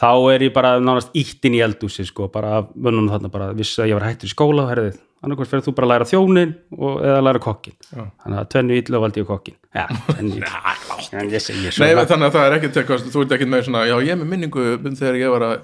þá er ég bara nánast íttin í eldúsi sko, bara af mönnum þarna bara vissi að ég var hættur í skóla og herðið, annarkvæmst fyrir þú bara að læra þjónin og, eða að læra kokkin þannig að tvennu illa valdi ég kokkin Já, tvennu segi Nei, þannig að það er ekkert þú ert ekkert með svona, já, ég er með minningu um þegar ég var að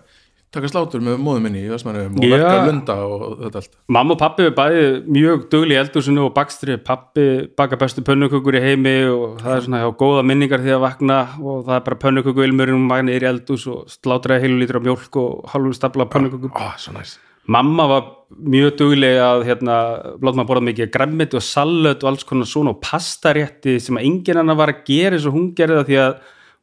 taka slátur með móðum minni í Vestmannum og verka lunda og þetta allt. Mamma og pappi er bæði mjög dugli eldhúsinu og bakstri, pappi baka bestu pönnukökur í heimi og það er svona já, góða minningar því að vakna og það er bara pönnuköku ilmurinn og magna er í eldhús og slátraði heilu lítur af mjólk og halvu stapla pönnukökum. Á, svo næs. Mamma var mjög dugleg að hérna, blótt maður borða mikið grammit og salat og alls konar svona og pastarétti sem að enginn annar var að gera eins og hún gerði það því að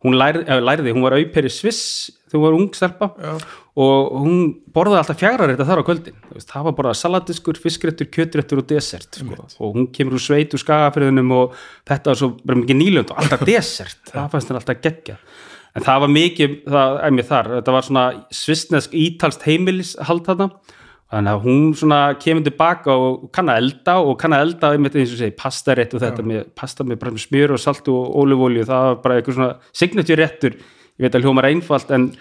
hún lærði, lærði hún var auper í Sviss þegar hún var ung stelpa. Já. og hún borðaði alltaf fjagrarétta þar á kvöldin. Það var borðað saladiskur, fiskréttur, kjötréttur og desert sko. og hún kemur úr sveit úr skagafriðunum og þetta var svo bara mikið nýlönd og alltaf desert. Það fannst henni alltaf geggja en það var mikið, það er mér þar þetta var svona svissnesk ítalst heimilishald þarna þannig að hún svona kemur tilbaka og kann að elda og kann að elda einmitt eins og segi pastarétt og þetta með pasta með bara með smjör og salt og ólífólju það var bara eitthvað svona signature réttur. Ég veit að hljómar einfalt en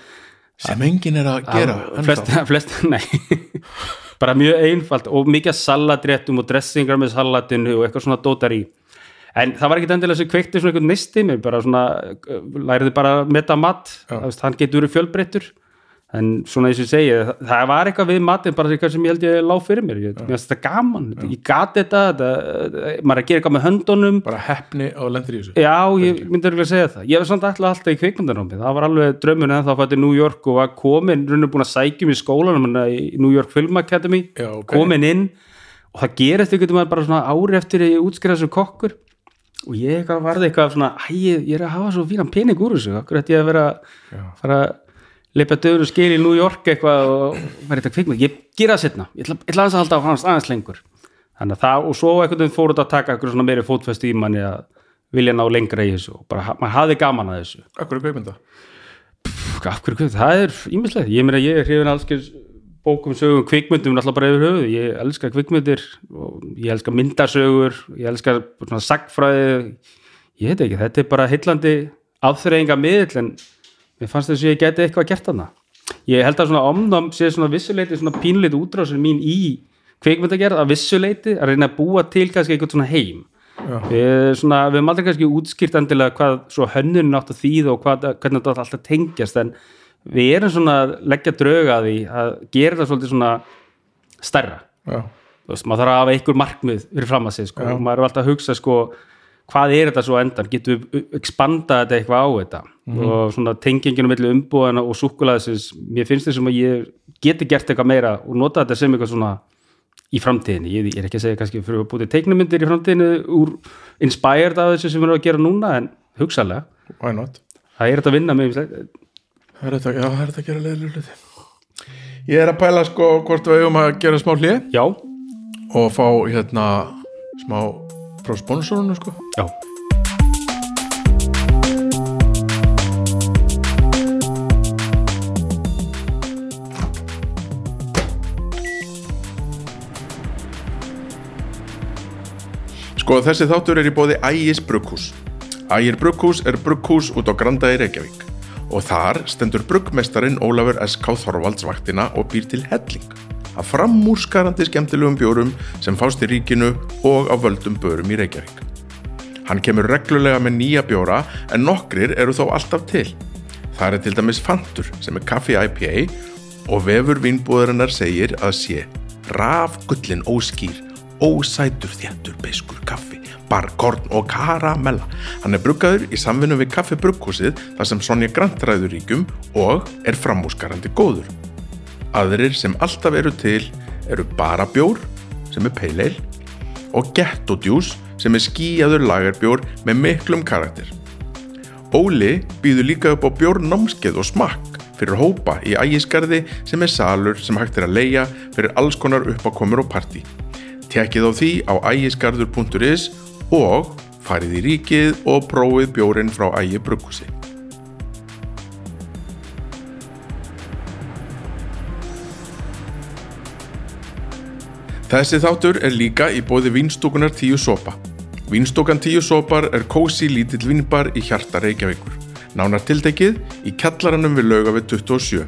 sem enginn er að gera flest, flest, nei. Bara mjög einfalt og mikið af salatréttum og dressingar með salatinu og eitthvað svona dótar í. En það var ekkit endilega sem kveikti svona einhvern nisti mér bara svona, uh, læriði bara að meta mat, hann getur verið fjölbreyttur en svona eins og ég segi það, var eitthvað við matinn bara eitthvað sem ég held ég lág fyrir mér, ég, finnst þetta gaman. Ég gati þetta, þetta, maður er að gera eitthvað með höndunum. Bara heppni og lendir í þessu. Já, ég myndi að segja það. Ég hef samt alltaf alltaf í kvikmyndanámi. Það var alveg draumun en þá fætti New York og var komin, rauninu búin að sækjum í skólanum í New York Film Academy, Já, ok. komin inn og það gerist ykkur maður bara svona ári eftir að ég útskriða sem kokkur. Og ég varði eitthvað svona, æ, ég, ég er leipa döður og skil í New York eitthvað og vera þetta kvikmynd. Ég gera það setna, ég ætla, ég ætla að halda á hans aðeins lengur. Þannig að það, og svo einhvern veginn fór þetta að taka eitthvað svona meiri fótfestu í manni að vilja ná lengra í þessu og bara, maður hafði gaman að þessu. Akkur er Pff, af hverju, hvað, það er ímislegt ég meina ég er hrifin alls bókum sögum kvikmyndum alltaf bara yfir höfuð. Ég elska kvikmyndir ég elska myndasögur ég elska svona sagfræði ég veit ekki, þetta er bara heillandi afþreyinga miðl en mér fannst þess að ég geti eitthvað gert hana ég held að svona omnám sé svona vissuleiti svona pínleiti útrásin mín í kvikmyndagerð að vissuleiti að reyna að búa til kannski eitthvað svona heim. Við, svona, við höfum aldrei kannski útskýrt endilega hvað svo hönnun átt að þýða og hvað, hvernig þetta alltaf tengjast en við erum svona að leggja drauga að því að gera þetta svolítið svona stærra. Já, Þú veist, maður þarf að hafa einhver markmið fyrir fram að sig sko. Já. maður er alltaf að hugsa sko, hvað er þetta svo endan, getum við expanda þetta eitthvað á þetta? Og svona tenginginu milli umbúðana og súkulaðisins mér finnst þessum að ég geti gert eitthvað meira og nota þetta sem eitthvað svona í framtíðinni, ég, ég er ekki að segja kannski fyrir að búið teiknumyndir í framtíðinni úr inspired af þessu sem við erum að gera núna en hugsalega, why not? Það er þetta að vinna með. Það er þetta, já, það er þetta að gera leiðilega hluti. Ég er að pæla sko hvort við eigum að gera smá hlið já, og fá hérna smá frá sponsorinu sko já, Sko þessi þáttur er í bóði Ægis Brugghús. Ægir Brugghús er brugghús út á Granda í Reykjavík og þar stendur bruggmestarin Ólafur S.K. Þorvalds vaktina og býr til helling að framúrskarandi skemmtilegum bjórum sem fást í ríkinu og á völdum börum í Reykjavík. Hann kemur reglulega með nýja bjóra en nokkrir eru þó alltaf til. Það er til dæmis Fantur sem er kaffi IPA og vefur vínbúðarinnar segir að sé rafgullin óskýr, ósætur þjættur beiskur kaffi, barkorn og karamella. Hann er bruggaður í samvinnu við kaffi brugghúsið þar sem Sonja Grant ræður ríkjum og er framúskarandi góður. Aðrir sem alltaf eru til eru bara bjór sem er ale og ghetto juice sem er skíjaður lagerbjór með miklum karakter. Óli býður líka upp á bjórnámskeið og smakk fyrir hópa í ægisgarði sem er salur sem hægt er að leia fyrir alls konar uppákomur og partí. Tekið á því á ægisgarður.is og farið í ríkið og prófið bjórin frá ægi brugghúsi. Þessi þáttur er líka í bóði vínstúkunar 10 sopa. Vínstúkan 10 sopar er kósi lítill vínbar í hjarta Reykjavíkur. Nánar tiltekið í kjallaranum við lauga við 27.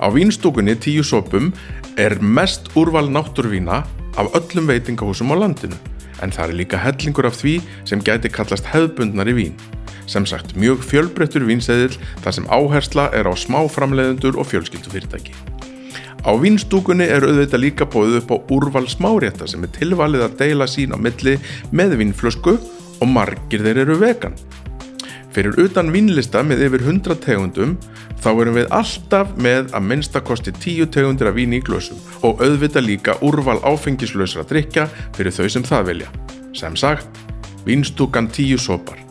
Á vínstúkunni 10 sopum er mest úrval náttúrvína af öllum veitingahúsum á landinu. En það er líka hellingur af því sem gæti kallast hefðbundnar í vín. Sem sagt mjög fjölbreyttur vínseðil þar sem áhersla er á smáframleiðendur og fjölskyldufyrirtæki. Á vínstúkunni er auðvitað líka bóðið upp á úrval smárétta sem er tilvalið að deila sín á milli með vínflösku og margir þeir eru vegan. Fyrir utan vínlista með yfir 100 tegundum þá erum við alltaf með að minnstakosti 10 tegundir af víni í glösum og auðvitað líka úrval áfengislausra drikja fyrir þau sem það vilja. Sem sagt, vínstúkan 10 sopar.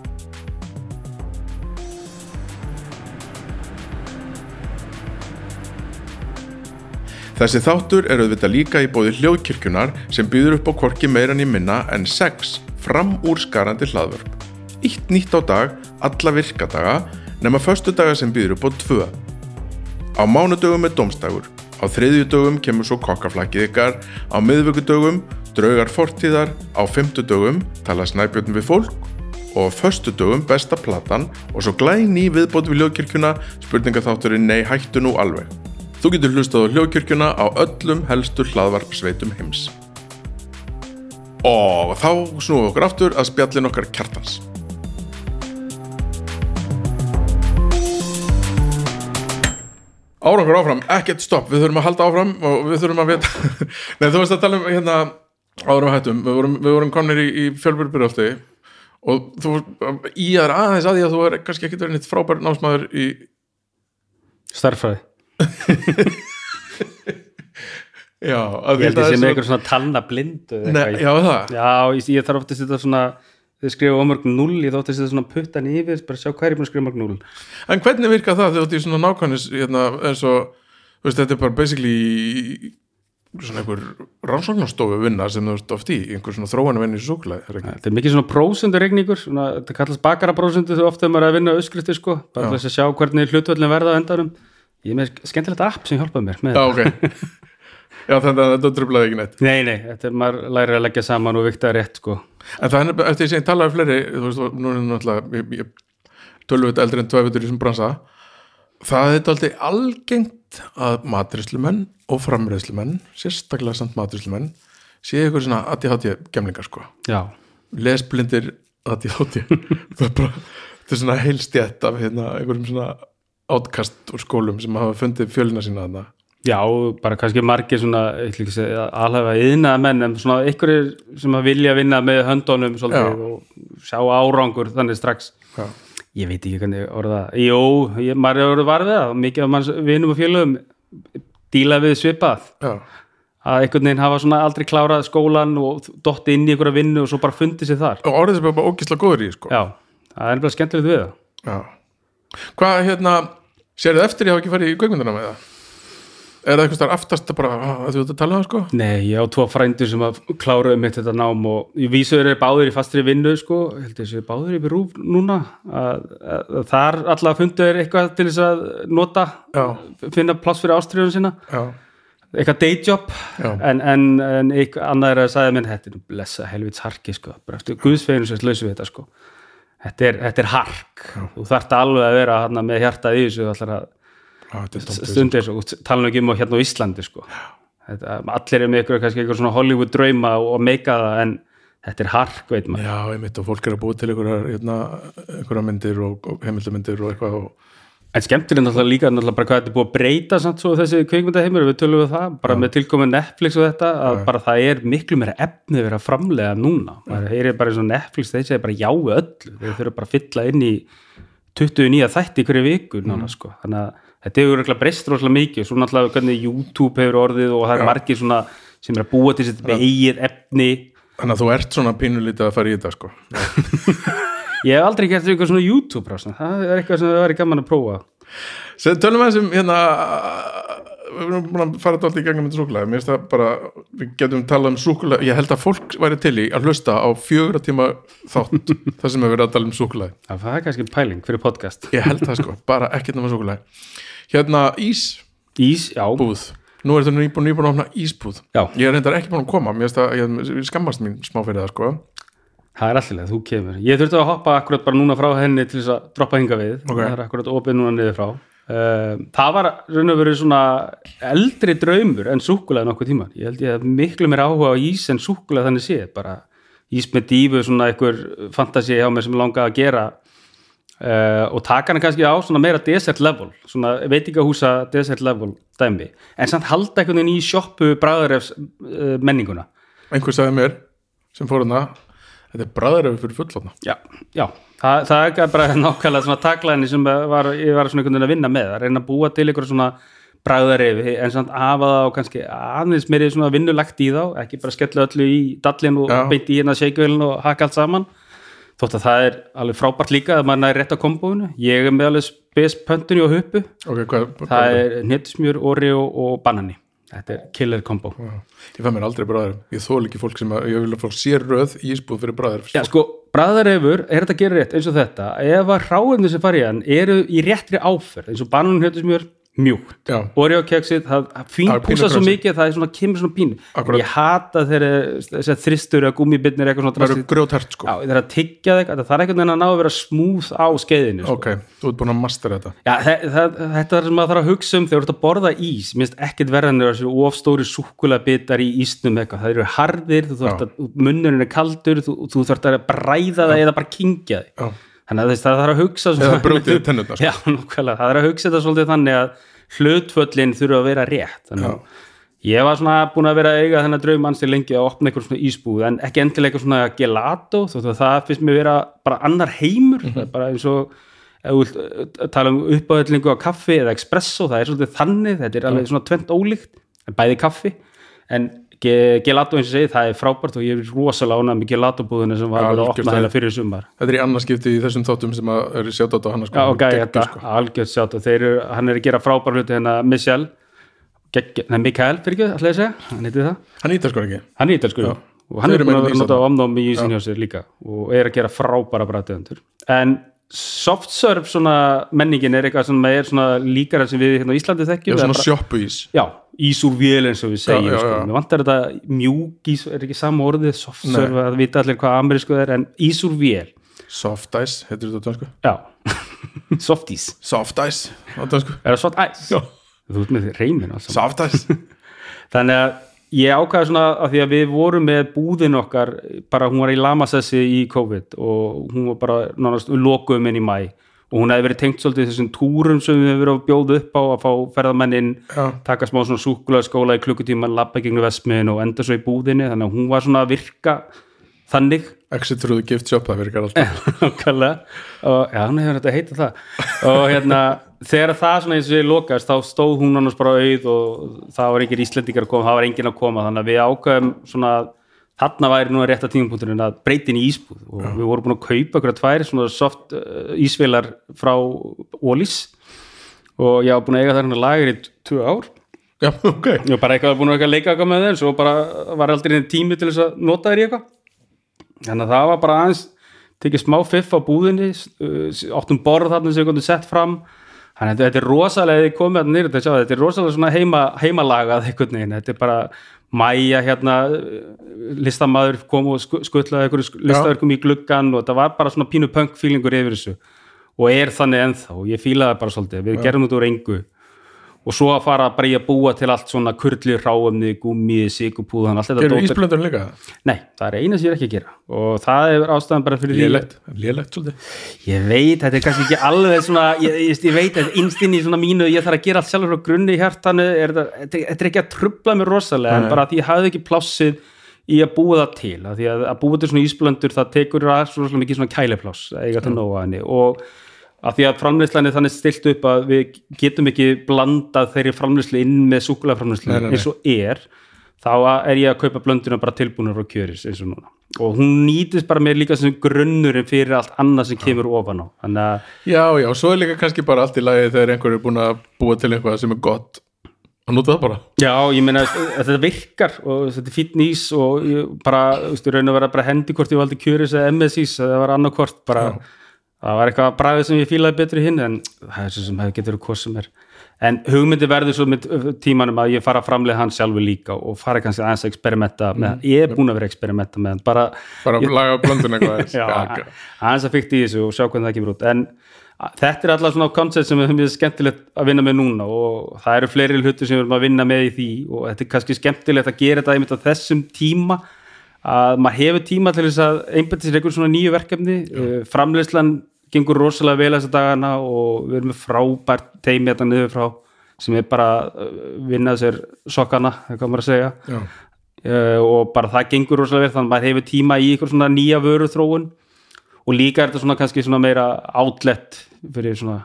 Þessi þáttur er auðvitað líka í bóði hljóðkirkjunar sem býður upp á korki meiran í minna en 6 fram úr skarandi hlaðvörp. Ítt nýtt á dag, alla virkadaga, nema förstu daga sem býður upp á 2. Á mánudögum er domstagur, Á þriðjudögum kemur svo kokkaflækið ykkar, á miðvíkudögum draugar fortíðar, á fimmtudögum tala snæbjörn við fólk og á föstudögum besta platan og svo glæni viðbót við hljóðkirkjuna spurningaþátturinn Nei hættu nú alveg. Þú getur hlustað á hljóðkirkjuna á öllum helstu hlaðvarpsveitum heims. Og þá snúum við okkur aftur að spjallin okkar kjartans. Árangur áfram, ekkert stopp, við þurfum að halda áfram og við þurfum að vita Nei, þú veist að tala um hérna árum hættum, við vorum, vorum komnir í, í fjölbjörnbyrjafti og þú í aðra aðeins að því að þú er kannski ekkert verið nýtt frábær námsmaður í starffræði Já, að ég held það að er sé með einhver svona talna blindu já, það? Já ég, ég þarf ofta að setja svona þegar skrifa ómörg 0, ég þótt að setja svona puttan yfir bara sjá er búin að skrifa mörg 0 En hvernig virka það þegar þú í svona nákvæmnis hérna, eins og, veist, þetta er bara basically svona einhver rannsóknarstofu vinna sem þú ert oft í, einhver svona þróanu vinni í súkulega, er ekki? þetta er mikið svona prósenduregningur svona, þetta kallast bakara prósendu þegar ofta er maður að vinna öskrifti sko, bara þess að sjá hvernig hlutvöldin verða á endanum ég er með skemmtilegt app sem hjálpaði mér með Já, ok. Já, þannig að þetta trublaði ekki neitt. Nei, nei, þetta er maður lærir að leggja saman og vikta rétt sko. En það er, eftir því sem ég talaði við fleiri, þú veist, nú er náttúrulega ég, ég, tölvut eldri en tvæfutur í þessum bransa það er alltaf algengt að matrislumenn og framreiðslumenn sérstaklega samt matrislumenn séu ykkur svona ADHD gemlingar sko. Já, lesblindir ADHD það er bara, þetta er svona heilstjætt af hérna, einhverjum svona átkast úr skólum sem hafa fundið fjölina sína þarna? Já, bara kannski margir svona, að alhafa yðnaða menn, en svona einhverjir sem að vilja vinna með höndunum svolítið og sjá árangur þannig strax. Já. ég veit ekki hvernig orða jú, ég, maður er orðið varfið það. Mikið af manns vinum og félögum díla við svipað. Já, að einhvern veginn hafa svona aldrei klárað skólan og dotti inn í einhverja vinnu og svo bara fundið sér þar. Og orðið sem er bara ógislega góður í sko. Já, það er bara skemmtilegt við það. Já. Hvað, hérna, sérðu eftir ég hafa ekki farið í kveikmyndina með það? Er það eitthvað starf aftast að bara, að þú ert að tala um það, sko? Nei, ég á tvo frændur sem að klára um þetta nám og ég vísuður er báður í fastri vinnu sko, ég held að þessi báður í rúf núna. Að, að, að þar allavega fundu er eitthvað til þess að nota Já, finna pláss fyrir ástriðun sína. Já, eitthvað dayjob en, en, en eitthvað annað er að sagði minn þetta er blessa helvits harki sko. Bara eftir guðsfeginu sem slausu við þetta sko þetta er, þetta er hark. Þú þarft alveg að vera hana, með hjartað í þessu já, stundir svo, tala nú ekki um á hérna á Íslandi sko. þetta, allir er með ykkur svona Hollywood drauma og, og meika það en þetta er hark, veit maður. Já, einmitt og fólk er að búa til einhverjar, hérna, einhverjar myndir og, og heimildamyndir og eitthvað og, en skemmtileg náttúrulega líka náttúrulega bara hvað þetta er búið að breyta samt svo þessi kveikmyndaheimur, við tölum við það bara með tilkomið Netflix og þetta að bara það er miklu meira efnið verið að framlega núna, maður heyrir bara eins og Netflix þeir segja bara já öllu, þeir þurfa bara að fylla inn í 29 þætti hverju viku nána sko, þannig að þetta hefur örugglega breyst rosalega mikið, svo náttúrulega hvernig YouTube hefur orðið og það er margir svona sem er að búa til sitt eigið efni. Þannig að þú ert svona pínulítið að fara í þetta, sko ég hef aldrei gert eitthvað svona YouTube rásan. það er eitthvað sem það væri gaman að prófa. Sem tölum við þessum, hérna við erum búin að fara alltaf í gegnum með súkulega, mér finnst það bara við getum talað um súkulega, ég held að fólk væri til í að hlusta á fjögra tíma þátt þar sem við verðum að tala um súkulega Já, það er kannski pæling fyrir podcast. Ég held það sko, bara ekkert náma súkulega hérna ísbúð Ís, já, nú er þetta nýbúin, nýbúin að opna ísbúð. Já. Ég er reyndar ekki búin að koma, mér finnst það ég skammast mín smá fyrir það sko það er alltaf, þú kemur. Ég þurfti að hoppa akkurat bara núna frá henni til þess að droppa hinga við. Ok. Það er akkurat opið núna niður frá. Uh, Það var raun og verið svona eldri draumur en súkulega nokkuð tíma. Ég held ég að miklu mér áhuga á ís en súkulega þannig sé bara ís með dífu, svona einhver fantasi hjá mér sem ég langaði að gera. Uh, og taka hana kannski á svona meira desert level, svona veitingahúsa desert level dæmi. En samt halda einhvern veginn í sjoppu bræðarefs uh, menninguna. Einhver sagði mér sem fór hana þetta er bræðaröfu fyrir fullotna Já, já, það, það er bara nákvæmlega svona taklæðinni sem var, ég var svona einhvern veginn að vinna með, að reyna að búa til einhver svona bragðarefi en samt afa það og kannski aðeins meiri svona vinnulagt í þá, ekki bara skella öllu í dallin og Já. beint í hérna shakevelin og haka allt saman. Þótt að það er alveg frábært líka að maður næri rétt á kombóinu, ég er með alveg spes pöntunni og huppu, ok, hvað, hvað það er hnettismjör, oreo og banani, þetta er killer kombo ég fæ mér aldrei bræðarum, ég þól ekki fólk sem að, ég vil að fólk sé röð í ísbúð fyrir bræðarum Já, sko, bræðarefur er þetta að gera rétt eins og þetta. Ef að hráefni sem fara í hann eru í réttri áferð eins og bananum héttu smjör, mjúkt. Já. Oreo keksið, það Það er fínpúsa svo mikið að það er svona, kemur svona pínu. Akkurat. ég hata þessar þristur eða gúmmibitnir eitthvað svona það eru grjótert sko. Það er að tyggja þig, það er einhvern veginn að ná að vera smúð á skeiðinu sko. ok, þú ert búin að master þetta. Já, það, það, þetta er sem maður þarf að hugsa um þegar þú ert að borða ís, mér finnst ekkert verða en þessu ofstóri súkula bitar í ísnum eitthvað, það eru harðir, að munnurinn er kaldur, þú, þú þarft að bræða það eða bara kingja þannig að það þarf að hugsa eða brjótið tennurnar sko. Já, nákvæmlega, það er að hugsa þetta svolítið þannig að hlutföllin þurfa að vera rétt. Ég var svona búin að vera að eiga þennan draum ansi lengi að opna einhver svona ísbúð en ekki endilega svona gelato það finnst mér vera bara annar heimur. Það er bara eins og uh, tala um uppáðlingu á kaffi eða espresso, það er svolítið þannig þetta er alveg svona tvent ólíkt en bæði kaffi. En gelato eins og segi, það er frábært og ég er rosalega ánað með gelato búðinu sem var að opna hérna fyrir sumar. Þetta er í annarskipti í þessum þáttum sem eru sjátt á hann sko. Já, Geggjur, þetta, sko. algjörð eru, hann er að gera frábær hluti hérna Michel, nei Mikael fyrir ekki, ætlaði að segja, hann heiti það? Hann ítar sko ekki? Hann ítalskur Já. og hann Þeir er búin að vera notað omnám í ísin hjá sér líka og er að gera frábæra bræðtöðundur en soft serve svona menningin er eitthvað sem er svona líkara sem við hérna á Íslandi já, þekkjum svona eða bara- sjoppu ís já, ís úr vél eins og við segjum Já, já, sko. já. mér vantar þetta mjúk ís er ekki sama orðið, soft Nei. að vita allir hvað amerísku er en ís úr vél soft ice, heitir þetta á dönsku já, soft ís soft ice á dönsku er það soft ice? Já. þú ert með reymin alls saman. soft ice þannig að ég ákvaði svona að því að við vorum með búðin okkar bara hún var í lamasessi í COVID og hún var bara nánast lokuðum inn í mæ og hún hefði verið tengt svolítið þessum túrum sem við hefur verið að bjóða upp á að fá ferðamennin Já. taka smá svona súkulega skóla í klukkutíma labba gegnum vestmiðin og enda svo í búðinni þannig að hún var svona að virka þannig. Exit through the gift shop, það virkar alltaf. Og já, hann hefur þetta heita það. Og hérna, þegar það svona eins og ég lokast, þá stóð hún annars bara auð og það var engin Íslendingar að koma það var engin að koma, þannig að við ákveðum svona, þarna væri nú að rétta tímapunkturinn að breytin í ísbúð. Og við vorum búin að kaupa okkur að tvær svona soft uh, ísvélar frá Ólís og ég var búin að eiga það hérna lager í tvö ár. Já, ok, ég var bara eitthvað búin að leika eitthvað með þeim svo bara var aldrei tími til þess að nota þér í eitthvað þannig að það var bara aðeins tekið smá fiff á búðinni áttum borð þarna sem við komum sett fram. Þannig að þetta er rosalega þið komið að nýra þetta, þetta er rosalega svona heima, heimalagað einhvern veginn, þetta er bara mæja hérna listamaður kom og sku- skuttlaði einhverju listaverkum í gluggan og þetta var bara svona pínu punk feelingur yfir þessu og er þannig ennþá og ég fílaði bara svolítið, við gerum þetta úr engu og svo að fara bara í að búa til allt svona kurli, ráumni, gúmi, sigupúðan allt þetta eru dót er- ísblöndurinn líka? Nei, það er eina sem ég er ekki að gera. Og það er ástæðan bara fyrir því lélegt, lélegt svolítið. Ég veit, þetta er kannski ekki alveg svona ég, ég, ég veit að innstinn í svona mínu ég þarf að gera allt sjálfur frá grunni í hjartanu er þetta, þetta þetta er ekki að trubla mér rosalega en bara því ég hafði ekki plássið í að búa það til. Að því að, að búa til svona ísblöndur það tekur að svo rosalega mikið svona og að því að framleyslan er þannig stilt upp að við getum ekki blandað þeirri framleyslu inn með nei. eins og er þá er ég að kaupa blönduna bara tilbúinur frá kjöris eins og núna. Og hún nýtist bara mér líka sem grunnurinn fyrir allt annað sem kemur ofan á. Já, já, svo er líka kannski bara allt í lagi þegar einhver er búin að búa til eitthvað sem er gott. Að nota það bara. Já, ég meina þetta virkar og þetta er fínn ís og bara, þú veist, raun að vera bara hendi hvort ég valdi kjöris eða MSIs eða var annarkvort bara, það var eitthvað bræðið sem ég fílaði betri hinn en það er svo sem hefði getur hvað sem er en hugmyndi verður svo með tímanum að ég fara að framlega hann sjálfur líka og fara kannski aðeins að experimenta með, ég er búin að vera að experimenta með hann bara, bara að laga blöndun eitthvað já, aðeins að fykta í þessu og sjá hvernig það kemur út. En þetta er alltaf svona koncept sem er mjög skemmtilegt að vinna með núna og það eru fleiri hlutur sem við erum að vinna með í því og þetta er kannski skemmtilegt að gera þetta einmitt á þessum tíma að maður hefur tíma til þess að einbætti sér einhver svona nýju verkefni uh, framleyslan gengur rosalega vel þessa dagana og við erum með frábært teimi þetta niður frá sem er bara uh, vinnað sér sokkana, það hvað maður að segja. Já, uh, og bara það gengur rosalega vel þannig að maður hefur tíma í eitthvað svona nýja vöru þróun og líka er þetta svona kannski svona meira outlet fyrir svona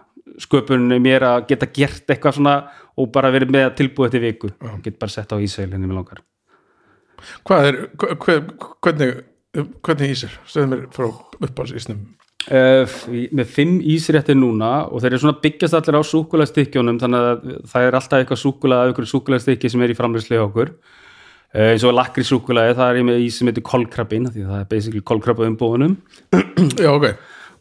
sköpunni mér að geta gert eitthvað svona og bara verið með að tilbúið eftir viku. Og get bara sett á ísælinni með langar. Hvað er hva- hvernig, hvernig ísir segðu mér frá uppáhaldsísnum uh, með fimm ísréttir núna og þeir eru svona byggjast allir á súkulæðstykkjónum þannig að það er alltaf eitthvað súkulæð af ykkur súkulæðstykki sem er í framleyslu hjá okkur. Uh, eins og lakri súkulæði það er ég með ís sem heitir kolkrabbin því það er basically kolkrabba um bóðunum já, ok,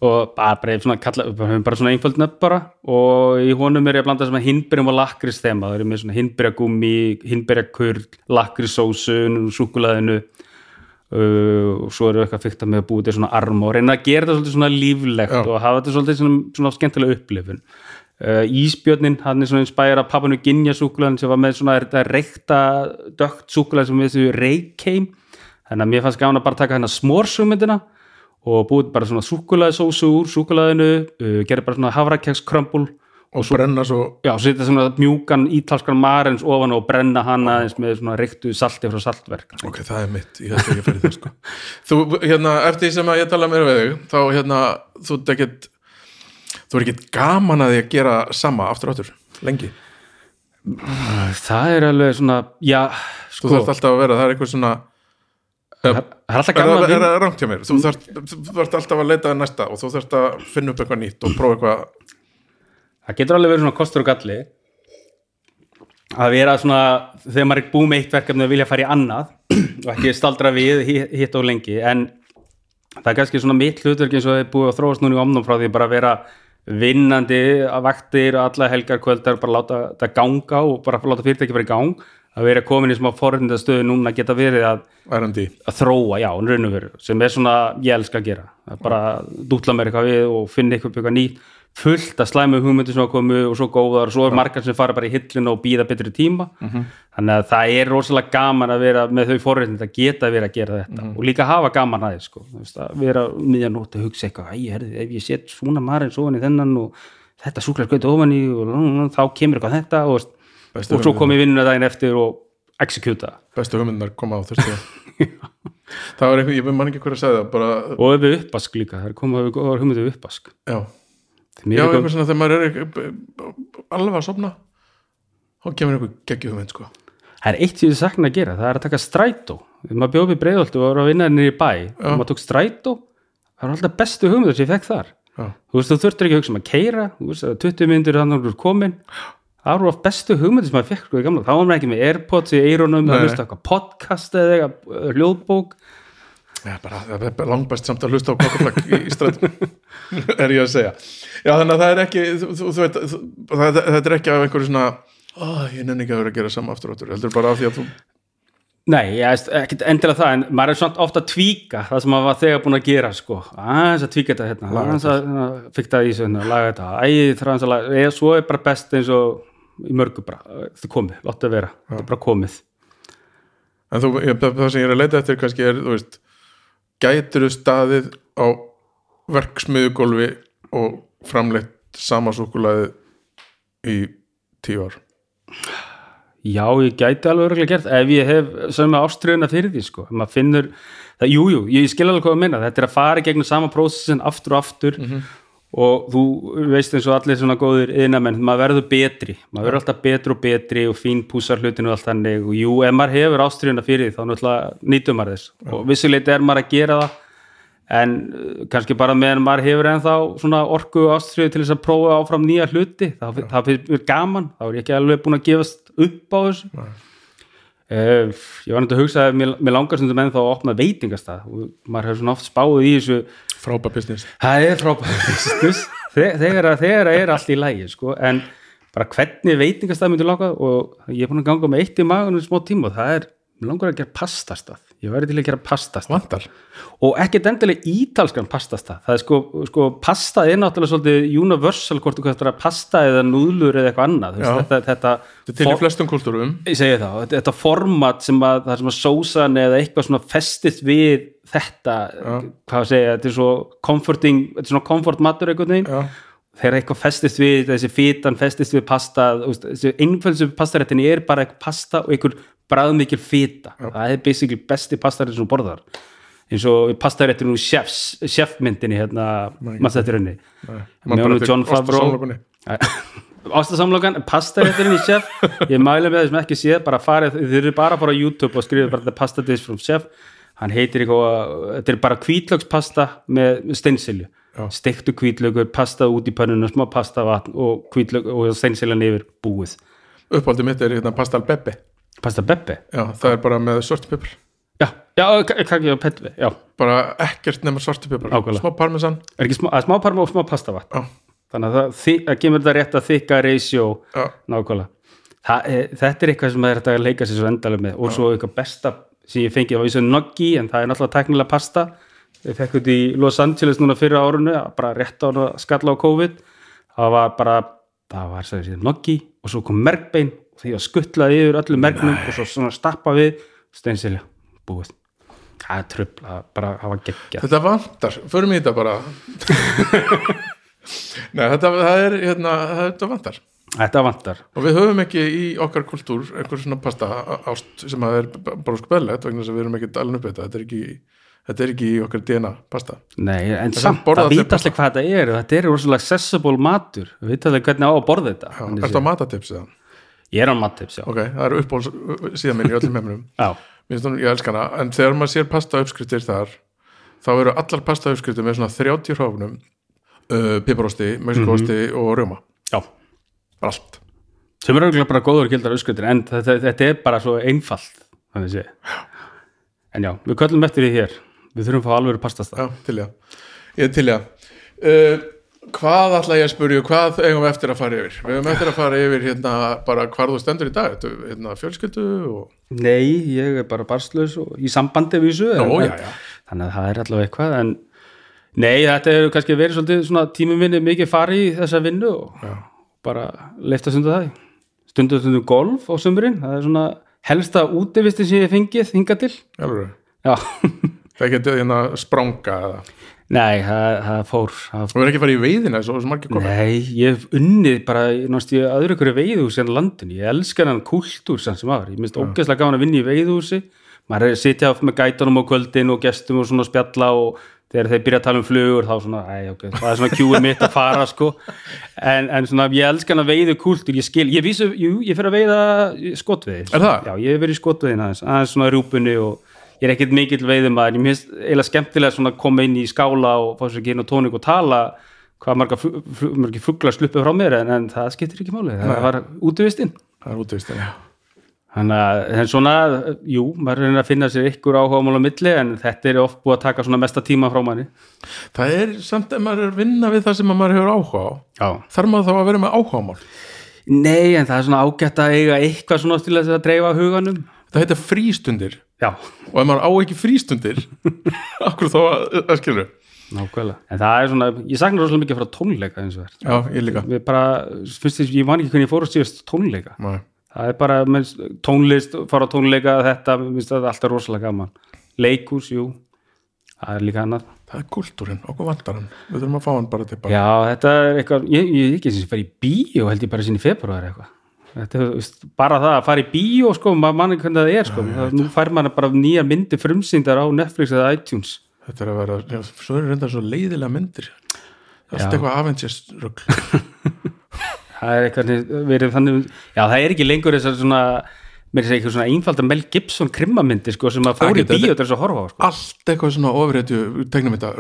og bara, svona, kalla, bara, svona einföld nöfn bara. Og í honum er ég að blanda svona hinbyrjum og lakris þema, það eru með svona hinbyrjagummi hinbyrjakurl, lakrisósu súkulaðinu uh, og svo eru eitthvað fyrta með að búið til svona arm og reyna að gera þetta svolítið svona líflegt Já. og hafa þetta svolítið svona, svona skemmtilega upplifun uh, Ísbjörnin, hann er svona inspæra pappanu Ginja súkulaðin sem var með svona reykta dögt súkulaðin sem við þessu reykheim þannig að mér fannst gána bara að taka hennar smórsugmyndina og búið bara svona súkulaðisósu úr súkulaðinu, uh, gerir bara svona havrakekskrömbul og brenna svo já, setja svona mjúkan ítalskan marins ofan og brenna hann aðeins með svona reyktu salti frá saltverk. Ok, það er mitt, ég held ekki að fyrir það sko. þú, hérna, eftir því sem að ég tala meira við þig þá, hérna, þú ert ekkert þú er ekkert gaman að því að gera sama aftur og aftur, lengi? Það er alveg svona, já þú sko, þarft alltaf að vera, það er eitthvað svona það er alltaf er gaman það, að er það rangt hjá mér? Þú þú þarft alltaf að leita að næsta og þú þarft að finna upp eitthvað nýtt og prófa eitthvað það getur alveg verið svona kostur og galli að vera svona þegar maður er búið með eitt verkefni að vilja fara í annað og ekki staldra við hi- hitt og lengi en það er kannski svona mitt hlutverk eins og það er búið að þróast núna í omnum frá því bara að vera vinnandi að vaktir og alla helgar kvöldar bara láta þetta ganga og bara láta fyrirtæki bara í gang. Að vera komin í smá forrindastöðu núna geta verið að að þróa, já, raun og veru sem er svona, ég elska að gera. Að bara dútla mér eitthvað við og finna eitthvað, eitthvað nýtt, fullt að slæmu hugmyndir sem komu og svo góðar og svo er margar sem fara bara í hillinu og býða betri tíma. Þannig að það er rosalega gaman að vera með þau forréttindi að geta verið að gera þetta og líka hafa gaman aðeins sko, að vera miðjan nótt að hugsa eitthvað, ef ég set svona marinn svo í þennan og þetta súklar skauti ofan í og þá kemur eitthvað þetta og, og svo kom ég vinnuna daginn eftir og executa bestu hugmyndar koma á þurfti það var eitthvað, ég man ekki hver að segja það bara, og við uppask líka, það er komið að við hugmyndið uppask já, já eitthvað svona þegar maður er alveg að sopna þá kemur eitthvað geggju hugmynd sko. Það er eitt sem ég sakna að gera, það er að taka strætó. Þegar maður bjóði breiðolti og var að vinna henni í bæ og maður tók strætó. Það var alltaf bestu hugmyndir sem ég fekk þar. Já, þú veist, þú þurftir ekki að hugsa um að keira þú veist, það er 20 myndir þannig að þú er komin. Það eru oft bestu hugmyndir sem maður fekk sko í þá var maður ekki með Airpods í eironum podcast eða hljóðbók já bara, það er langbæst samt að hlusta á kokkaflagg í, strætum er ég að segja. Já þannig að það er ekki þú, þú, veit, það, þetta er ekki af einhverju svona ó, ég nenni ekki að vera að gera sama aftur aftur. Heldur bara af því að þú Nei, ég veist, ekkert endilega það en maður er svona ofta að tvíka það sem maður var þegar búin að gera sko. Aðeins að tvíka þetta hérna, aðeins að hérna, fikta í þessu hérna, laga þetta, æ, það er aðeins að laga eða svo er bara best eins og í mörgu bara, þetta er komið, láttu að vera þetta er bara komið. En þú, það sem ég er að leita eftir kannski er, þú veist gætur staðið á verksmiðugólfi og framleitt sama súkulaði í tíu ár? Já, ég gæti alveg örgulega gert ef ég hef sömu ástriðuna fyrir því sko, maður finnur það, jú, jú, ég skil alveg hvað að minna þetta er að fara gegnum sama prósessin aftur og aftur og þú veist eins og allir svona góðir yðnamenn, maður verður betri. Maður verður alltaf betri og betri og fín púsar hlutinu og allt þannig. Og jú, ef maður hefur ástriðuna fyrir því þá náttúrulega nýtum maður þess. Og vissuleiti er maður að gera það en uh, kannski bara meðan maður hefur ennþá svona orku ástriðu til þess að prófa áfram nýja hluti það, það mér gaman, þá er ég ekki alveg búin að gefast upp á þessu. Uh, ég var náttúrulega að hugsa að mér, mér langar sem þetta menn þá að opna veitingastað. Og maður hefur svona oft spáð í þessu frábæð business. Það er frábært business. Þe- þegar, að- þegar að er allt í lægi sko, en bara hvernig veitingastað myndi langa og ég er búin að ganga með eitt í magunum í smá tíma og það er, mér langar að gera pastastað. Ég væri til að gera pastastað. Vandar og ekkert endilega ítalskan pastastað. Það er sko, sko pasta er náttúrulega svolítið universal hvort þú hvað er pasta eða núðlur eða eitthvað annað. Já. þetta, þetta, þetta til í flestum kultúrum ég segi það, þetta, þetta format sem að það sem að sósan eða eitthvað svona festist við þetta hvað að segja, þetta er svo comforting þetta er svona comfort matur einhvern veginn. Já, þegar eitthvað festist við, þessi fitan festist við pasta, þessi einföldu pastaréttinni er bara eitthvað pasta og einhver bræðmikil fita, það er basically besti pastaréttin sem borðar. Eins og pastaréttinu chefs, chefmyndinni hérna, maður þetta henni með honum John Favreau. ástasamlokan, pastarétturinn í chef. Ég mæla með þessum ekki séð bara farið, þið eru bara að fara á YouTube og skrifa bara pasta dish from chef hann heitir eitthvað, þetta er bara hvítlökspasta með steinsilju. Já. stektu hvítlökur, pasta út í pönnuna smá pasta vatn og og steinsiljan yfir búið. Uppáldið mitt er hérna pasta al bebbe pasta beppe, já, það er bara með svört pipur já, já, kannski á petvi já, bara ekkert nema Nákvæmlega. smá parmesan. Er ekki smá, að smá parma og smá pastavat Já. þannig að það, það kemur þetta rétt að þykka Já. nákvæmlega. Það, er, þetta er eitthvað sem er þetta að leika sér svo endalega með og svo eitthvað besta sem ég fengið var þessu noggi en það er náttúrulega teknilega pasta. Ég fekk þetta í Los Angeles núna fyrir árunu bara rétt á hana skalla á COVID. Það var bara það var sér noggi og svo kom merkbein og því að skuttlaði yfir öllu merknum og svo svona stappa við steinsilja, búið. Það er tröfla, bara hafa geggja þetta vantar, förum í þetta bara. Nei, þetta það er hérna, þetta vantar þetta vantar. Og við höfum ekki í okkar kultúr einhver svona pasta ást sem að er bara skvellet vegna að við erum ekki alveg upp þetta. Þetta er ekki, þetta er ekki í okkar DNA pasta. Nei, en sem samt, það allir vita allir hvað þetta er. Þetta er rosalega accessible matur. Við vita allir hvernig á að borða þetta. Já, þannig Ertu á matatips eða? Ég er á mattips, já, Ok, það er uppbóls síðan minn í öllum heiminum já. Minnst hún, ég elska hana, en þegar maður sér pasta uppskriftir þar, þá eru allar pasta uppskriftir með svona 30 hráfnum uh, piparosti, mexikosti og rjóma, já. Bara allt. Sem eru auðvitað bara góður gildar auðskutir en þetta, þetta er bara svo einfalt þannig sé. En já, við köllum eftir því hér. Við þurfum að fá alveg pastasta. Já, til ég, ég til ég uh, Hvað ætla ég að spurja, hvað eigum við eftir að fara yfir? Við eigum eftir að fara yfir hérna bara hvar þú stendur í dag, hérna fjölskyldu og Nei, ég er bara barslaus og í sambandi við þessu Nó, en, já, já. þannig að það er allavega eitthvað en nei, þetta hefur kannski verið svolítið svona tímum minni mikið fari í þessa vinnu og Já. Bara leifta stundu það stundu stundu golf á sömurinn það er svona helsta útivistin sem ég fengið hingað til. Alveg, já, það getur hérna spranga eða, nei, það, það fór það þú verður ekki að fara í veiðina svo komið Nei, ég hef unnið bara náttúrulega öðru ykkur veiðhúsi en landinu, ég elskar hann kultúr sem sem var, ég minnst ógeðslega gaman að vinna í veiðhúsi maður er að sitja með gætunum á kvöldin og gestum og svona spjalla og þegar þeir byrja að tala um flugur þá svona, æ, ok, það er svona kjúið mitt að fara sko, en, en svona ég elskar hann að veiðu kultúr, ég skil, ég vísu jú, ég fyrir að veiða skotveiði Er það? Já, ég verið í skotveiðin aðeins, aðeins svona rjúpunni og ég er ekkert mikill veiðumæður, ég minnst eiginlega skemmtilega svona að koma inn í skála og fá sér inn á tónik og tala hvað marga, fuglar sluppu frá mér en, en það skiptir ekki máli, það var útivistinn Það er útvist, já þannig að svona, jú, maður reynir að finna sér ykkur áhugamál á milli en þetta er oft búið að taka svona mesta tíma frá manni. Það er samt ef maður er að vinna við það sem maður hefur áhuga á Já. þarf maður þá að vera með áhugamál? Nei, en það er svona ágætt að eiga eitthvað svona til að dreifa huganum. Það heita frístundir. Já, og ef maður á ekki frístundir okkur þá að, að skilur nákvæmlega. En það er svona, ég saknar rosalega mikið frá tónleika eins og verð Já, ég líka. Við bara, ég man ekki hvernig ég fór að síðast tónleika. Nei. Það er bara minnst, tónlist, fara tónleika þetta, minnst það er alltaf rosalega gaman. Leikús, jú. Það er líka annað. Það er kultúrin, okkur vantar hann. Við þurfum að fá hann bara tilbaka já, þetta er eitthvað, ég, ég ekki sem fer í bíó held ég bara sinni í februar eitthvað. Þetta veist, bara það að fara í bíó sko, maður manni hvernig það er sko. Það, nú fær maður bara nýja myndi frumsýndar á Netflix eða iTunes. Þetta er að vera, já, svo eru reyndar svo leiðilega myndir. Já. allt eitthvað Avengers rugl það er eitthvað verið þannig já, það er ekki lengur þess að svona mér er eitthvað svona einfalda Mel Gibson krimmamyndi sko, sem að fór í Ekki, þetta- bíó til þess að horfa á sko. Allt eitthvað svona ofréttu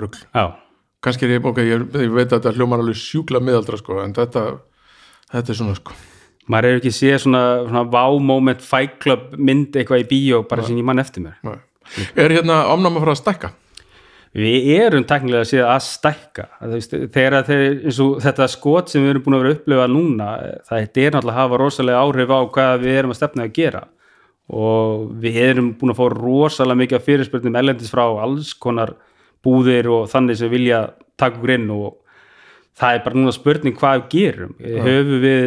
rugl já, Kannski er ég, ok, ég, ég veit að þetta hljómar alveg sjúkla miðaldra sko, en þetta þetta er svona sko maður er ekki séð svona, svona wow moment fight club mynd eitthvað í bíó bara sem ég mann eftir mér Nei. Er hérna omnáma að fara að stækka? Við erum teknilega séð að stækka. Þegar þetta skot sem við erum búin að vera upplifa núna það er náttúrulega að hafa rosalega áhrif á hvað við erum að stefna að gera. Og við erum búin að fá rosalega mikið fyrirspurnum ellendis frá alls konar búðir og þannig sem vilja taka okkur inn og það er bara núna spurning hvað við gerum. Höfum við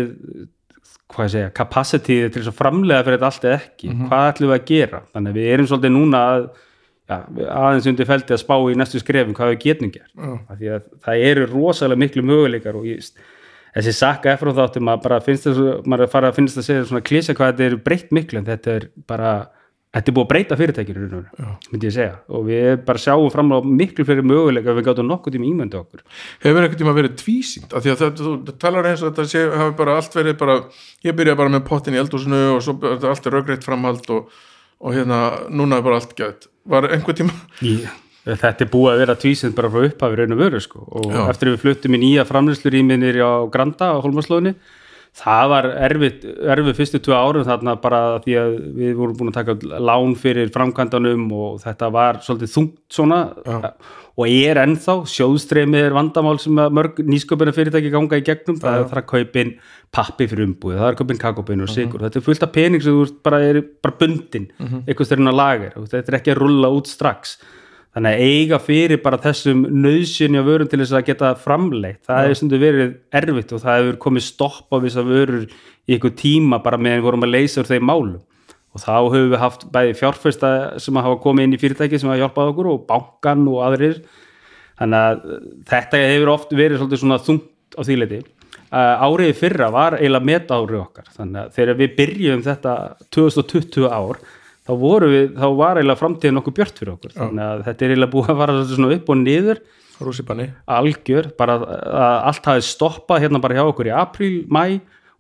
hvað ég segja, capacity til að framlega fyrir þetta allt eða ekki, hvað ætlum við að gera? Þannig að við erum svolítið núna að já, aðeins undir feldi að spá í næstu skrefum hvað við getum gert. Að það eru rosalega miklu möguleikar og ég, þessi sakka eftir á þáttum að bara finnst þess að fara að finnst að segja svona klísa hvað þetta er breytt miklu en þetta er bara þetta er búið að breyta og veru, myndi ég segja. Og við bara sjáum fram á miklu fyrir möguleika við gátum nokkuð tíma ímyndu okkur. Hefur ekkert tíma verið tvísýnt? Af því að þetta, þú talar eins og þetta sé, hafi bara allt verið bara, ég byrjaði bara með pottin í eldúsinu og svo og, hérna, núna er bara allt gætt. Var einhver tíma? Í, þetta er búið að vera tvísind bara frá upphafi raun og veru sko. og Já. eftir við fluttum í nýja framlýslurýminir á Granda á Holmarslóðinni það var erfitt, erfitt fyrstu tvö árum þarna bara því að við vorum búin að taka lán fyrir framkvæmdanum og þetta var svolítið þungt svona. Já. og er ennþá, sjóðstreymi er vandamál sem mörg nýsköpuna fyrirtæki ganga í gegnum, það er það að kaupin pappi fyrir umbúið, það er kaupin kakopin og sigur, þetta er fullt af pening sem þú bara, er bara bundin, mm -hmm. einhvers þeirinn á lager. Þetta er ekki að rulla út strax þannig að eiga fyrir bara þessum nöðsynja vörum til þess að geta framleitt það hefur stundu verið erfitt og það hefur komið stopp á þess að vörur í einhver tíma bara meðan við vorum að leysa úr þeim málum. Og þá höfum við haft bæði fjárfesta sem hafa komið inn í fyrirtæki sem hafa hjálpað okkur og bankan og aðrir. Þannig að þetta hefur oft verið svolítið svona þungt á þýleiti áriði fyrra var eiginlega meta árið okkar þannig að þegar við byrjum þetta 2020 ár þá voru við, þá var eiginlega framtíðin nokkuð björt fyrir okkur, þannig að þetta er eiginlega búið að fara svona upp og niður. Rússipanni. Algjör, bara að allt hafi stoppað hérna bara hjá okkur í apríl, mæ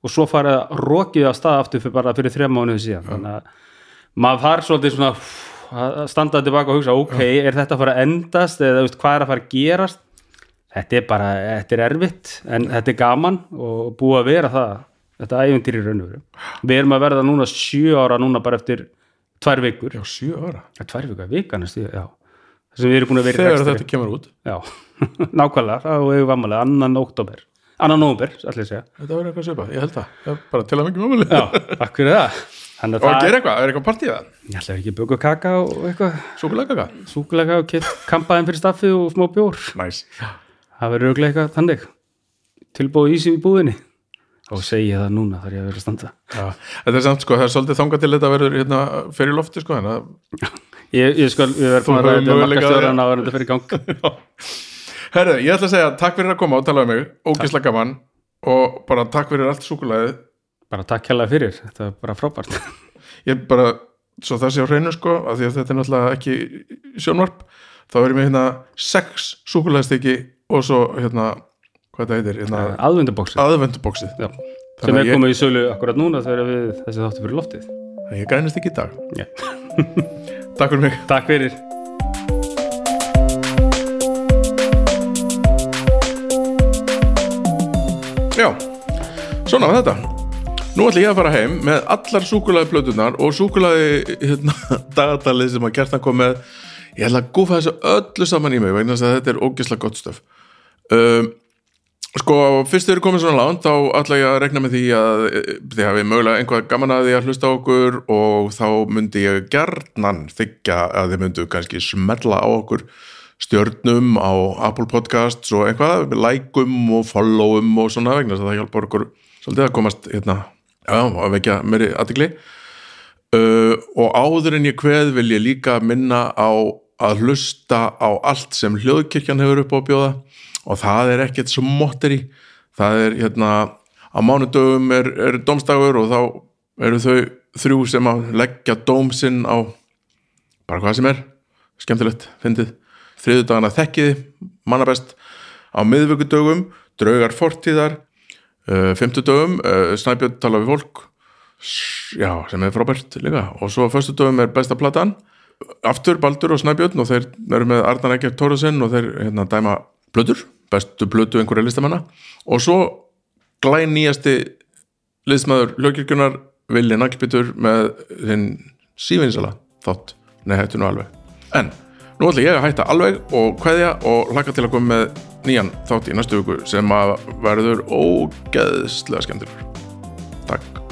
og svo farið að rokið á stað aftur fyrir bara fyrir þrjá mánuðu síðan. Þannig að maður far svolítið svona að standa tilbaka og hugsa ok, er þetta að fara að endast eða veist, hvað er að fara að gerast? Þetta er bara, þetta er erfitt en þetta er gaman og búið að vera það þetta æfintýr í raun og veru. Við erum að verða núna sjö ára núna bara eftir tvær vikur. Já, sjö ára. Ja, tvær vikur, vikanast já. Þess að við erum búin að vera í Þegar þetta kemur út. Já, nákvæmlega, þá hefur við vamalega annan oktober, annan nóvember allir segja, Þetta verður eitthvað svipað, ég held það er Bara til að mikið möguleg já, takk fyrir það. Þannig Og að að gera eitthvað, er eitthvað partíða ég ætla ekki að böku kaka og eitthvað, Súkulega súkulega og kitt kampaðin fyrir staffi og smá bjór. Næs það verður auðvitað eitthvað þannig. Tilbúið ísi í búðinni og segi ég það núna þar ég að vera að standa. Já, þetta er samt sko, það er svolítið þangað til þetta verður hérna fyrir lofti sko, að ég, ég ég verður Þú búin að ræða möguleika á að þetta fyrir gang. Herðu, ég ætla að segja takk fyrir að koma og tala um mig, ógislega gaman. Og bara takk fyrir allt súkulæðið bara takk hella fyrir, þetta var bara frábært. Ég bara, svo það sé á hreinu sko af því að þetta er náttúrulega ekki sjónvarp, þá erum við hérna sex súkulæðstykki og svo hérna, hvað þetta heitir? Hérna, aðvendabóksið aðvenduboksið Já, Þannig sem er ég- komið í sölu akkurat núna þegar við þessi þáttu fyrir loftið. Ég grænist ekki í dag. Takk fyrir mig. Takk fyrir. Já, svona var þetta. Nú ætla ég að fara heim með allar súkulaði plötunar og súkulaði hérna, dagatalið sem að kertan kom með. Ég ætla að gúfa þessu öllu saman í mig vegna þess að þetta er ógislega gott stöf um, Sko, fyrst þeir eru komin svona langt þá ætla ég að regna með því að eh, þið hafið mögulega einhvað gaman að því að hlusta okkur og þá myndi ég gjarnan þykja að þið myndu kannski smetla á okkur stjörnum á Apple Podcasts og eitthvað, likeum og followum og svona vegna það hjálpar okkur svolítið að komast hérna, já, að vekja meiri aðtikli uh, og áður en ég kveð vil ég líka minna á að hlusta á allt sem hljóðkirkjan hefur upp á bjóða og það er ekkert svo motteri. Það er hérna á mánudögum er, er dómstagur og þá eru þau þrjú sem að leggja dóm sinn á bara hvað sem er skemmtilegt, fyndið. Þriðudagana þekkiði, mannabest. Á miðvöggudögum, draugar fortíðar. Uh, fimmtudögum uh, Snæbjörn tala við fólk já, sem er frábært líka. Og svo á föstudögum er besta platan. Aftur Baldur og Snæbjörn og þeir eru með Arnar Ekkert Tóruðsinn og þeir hérna dæma blöður, bestu blödu einhverja listamanna. Og svo glæn nýjasti liðsmaður hljókirkjunar Vili Naglbyttur með þinn sífinsala þátt, nei hættu nú alveg. En nú ætla ég að hætta alveg og kveðja og hlaka til að koma með nýjan þátt í næstu viku sem að verður ógeðslega skemmtilegur. Takk